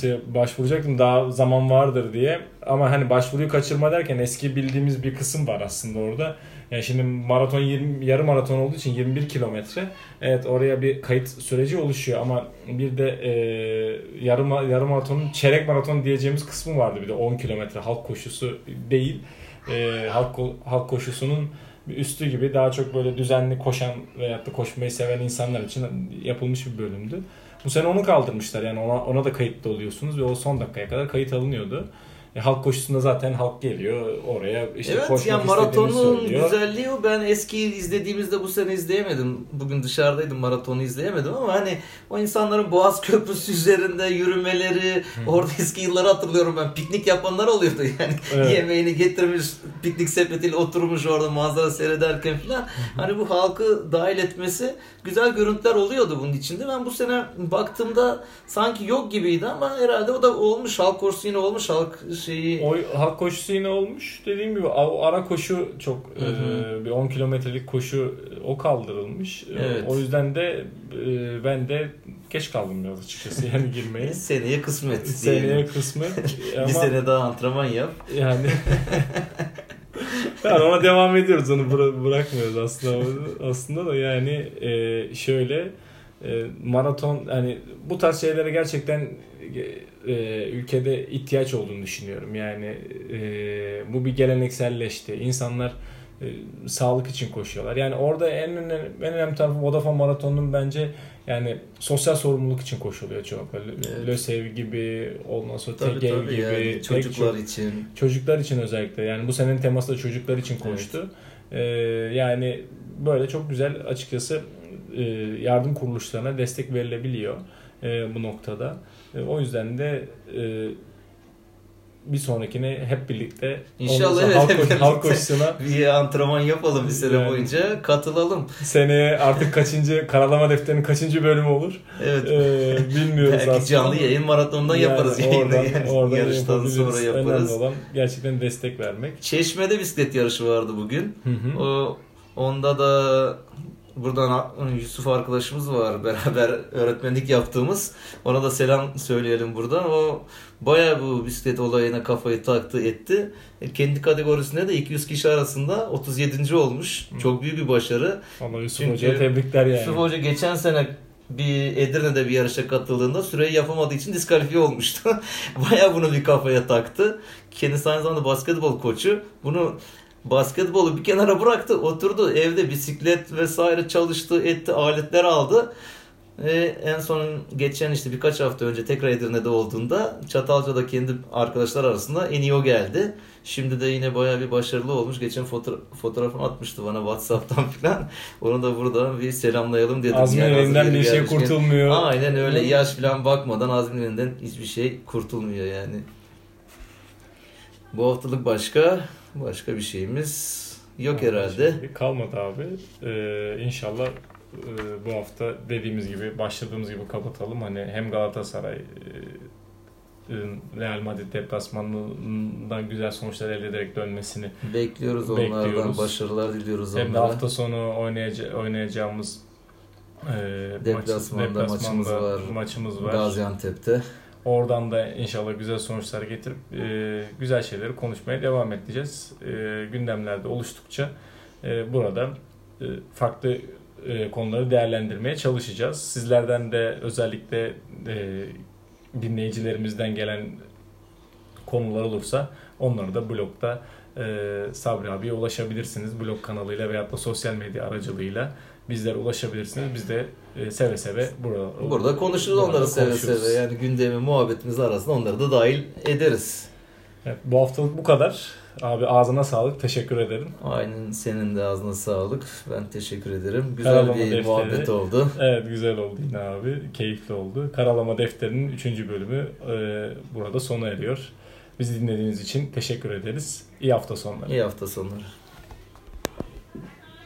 Speaker 1: Şey, başvuracaktım daha zaman vardır diye. Ama hani başvuruyu kaçırma derken eski bildiğimiz bir kısım var aslında orada. Yani şimdi maraton 20, yarı maraton olduğu için 21 kilometre. Evet oraya bir kayıt süreci oluşuyor ama bir de e, yarı, ma- yarı maratonun çeyrek maraton diyeceğimiz kısmı vardı bir de 10 kilometre halk koşusu değil. E, halk, halk koşusunun bir üstü gibi daha çok böyle düzenli koşan veyahut da koşmayı seven insanlar için yapılmış bir bölümdü. Bu sene onu kaldırmışlar yani ona, ona da kayıtlı oluyorsunuz ve o son dakikaya kadar kayıt alınıyordu. E, halk koşusunda zaten halk geliyor oraya işte
Speaker 2: evet
Speaker 1: koşmak
Speaker 2: yani maratonun
Speaker 1: söylüyor.
Speaker 2: güzelliği o. Ben eski izlediğimizde bu sene izleyemedim. Bugün dışarıdaydım maratonu izleyemedim ama hani o insanların Boğaz Köprüsü üzerinde yürümeleri, orada eski yılları hatırlıyorum ben. Piknik yapanlar oluyordu yani.
Speaker 1: Evet.
Speaker 2: Yemeğini getirmiş, piknik sepetiyle oturmuş orada manzara seyrederken falan. Hani bu halkı dahil etmesi güzel görüntüler oluyordu bunun içinde. Ben bu sene baktığımda sanki yok gibiydi ama herhalde o da olmuş. Halk koşusu yine olmuş. Halk şeyi
Speaker 1: O halk koşusu yine olmuş. Dediğim gibi ara koşu çok
Speaker 2: Hı hı.
Speaker 1: e, bir 10 kilometrelik koşu e, o kaldırılmış. E,
Speaker 2: Evet.
Speaker 1: O yüzden de e, ben de geç kaldım biraz açıkçası yani girmeye.
Speaker 2: seneye kısmet.
Speaker 1: Seneye kısmet
Speaker 2: Bir
Speaker 1: ama
Speaker 2: sene daha antrenman yap.
Speaker 1: yani yani ona devam ediyoruz onu bıra- bırakmıyoruz aslında aslında da yani e, şöyle maraton hani bu tarz şeylere gerçekten e, ülkede ihtiyaç olduğunu düşünüyorum. Yani e, bu bir gelenekselleşti. İnsanlar e, sağlık için koşuyorlar. Yani orada en önemli, en önemli tarafı Vodafone maratonunun bence yani sosyal sorumluluk için koşuluyor çok
Speaker 2: Evet.
Speaker 1: LÖSEV gibi ondan sonra
Speaker 2: Tabii tabii
Speaker 1: gibi
Speaker 2: yani çocuklar
Speaker 1: çok-
Speaker 2: için.
Speaker 1: Çocuklar için özellikle. Yani bu senenin teması da çocuklar için koştu. Ee, yani böyle çok güzel açıkçası e, yardım kuruluşlarına destek verilebiliyor e, bu noktada. E, o yüzden de e, bir sonrakine hep birlikte
Speaker 2: İnşallah evet,
Speaker 1: halk,
Speaker 2: hep birlikte.
Speaker 1: halk koşusuna
Speaker 2: Bir antrenman yapalım bir sene
Speaker 1: Yani.
Speaker 2: boyunca. Katılalım.
Speaker 1: seneye artık kaçıncı karalama defterinin kaçıncı bölümü olur
Speaker 2: Evet.
Speaker 1: e, bilmiyoruz
Speaker 2: Belki
Speaker 1: aslında.
Speaker 2: canlı yayın maratondan yaparız
Speaker 1: Yani
Speaker 2: yayını.
Speaker 1: oradan,
Speaker 2: yani.
Speaker 1: oradan
Speaker 2: Yarıştan sonra yaparız.
Speaker 1: Önemli olan gerçekten destek vermek.
Speaker 2: Çeşme'de bisiklet yarışı vardı bugün.
Speaker 1: Hı hı.
Speaker 2: O onda da buradan Yusuf arkadaşımız var beraber öğretmenlik yaptığımız. Ona da selam söyleyelim buradan. O bayağı bu bisiklet olayına kafayı taktı etti. E, kendi kategorisinde de 200 kişi arasında 37. olmuş. Çok büyük bir başarı.
Speaker 1: Vallahi Yusuf
Speaker 2: Çünkü
Speaker 1: Hoca'ya tebrikler yani.
Speaker 2: Yusuf Hoca geçen sene bir Edirne'de bir yarışa katıldığında süreyi yapamadığı için diskalifiye olmuştu. Bayağı bunu bir kafaya taktı. Kendisi aynı zamanda basketbol koçu. Bunu basketbolu bir kenara bıraktı. Oturdu evde bisiklet vesaire çalıştı etti aletler aldı. Ee, en son geçen işte birkaç hafta önce tekrar Edirne'de olduğunda Çatalca'da kendi arkadaşlar arasında en iyi o geldi. Şimdi de yine bayağı bir başarılı olmuş. Geçen fotoğraf, fotoğrafını atmıştı bana Whatsapp'tan falan. Onu da burada bir selamlayalım dedim.
Speaker 1: Azmin
Speaker 2: Yani
Speaker 1: elinden bir şey kurtulmuyor.
Speaker 2: Aynen öyle. Yaş falan bakmadan Azmin elinden hiçbir şey kurtulmuyor yani. Bu haftalık başka başka bir şeyimiz yok herhalde.
Speaker 1: Şimdi Kalmadı abi. Ee, inşallah e, bu hafta dediğimiz gibi başladığımız gibi kapatalım. Hani hem Galatasaray e, Real Madrid deplasmanından güzel sonuçlar elde ederek dönmesini
Speaker 2: Bekliyoruz onlardan.
Speaker 1: Bekliyoruz.
Speaker 2: Başarılar diliyoruz
Speaker 1: hem de
Speaker 2: onlara.
Speaker 1: hafta sonu oynayaca- oynayacağımız e,
Speaker 2: Deplasmanda
Speaker 1: maç-
Speaker 2: maçımız var.
Speaker 1: maçımız var.
Speaker 2: Gaziantep'te.
Speaker 1: Oradan da inşallah güzel sonuçlar getirip e, güzel şeyleri konuşmaya devam edeceğiz. E, gündemlerde oluştukça e, burada e, farklı e, konuları değerlendirmeye çalışacağız. Sizlerden de özellikle e, dinleyicilerimizden gelen konular olursa onları da blogda e, Sabri abiye ulaşabilirsiniz. Blog kanalıyla veyahut da sosyal medya aracılığıyla bizlere ulaşabilirsiniz. Biz de e, seve seve burada,
Speaker 2: Burada konuşuruz
Speaker 1: burada
Speaker 2: onları seve
Speaker 1: konuşuruz.
Speaker 2: seve. Yani gündemi muhabbetimiz arasında onları da dahil ederiz.
Speaker 1: Evet, bu haftalık bu kadar. Abi ağzına sağlık. Teşekkür ederim.
Speaker 2: Aynen senin de ağzına sağlık. Ben teşekkür ederim. Güzel
Speaker 1: Karalama
Speaker 2: bir
Speaker 1: defteri.
Speaker 2: muhabbet oldu.
Speaker 1: Evet güzel oldu yine abi. Keyifli oldu. Karalama Defteri'nin 3. bölümü e, burada sona eriyor. Bizi dinlediğiniz için teşekkür ederiz. İyi hafta sonları.
Speaker 2: İyi hafta sonları.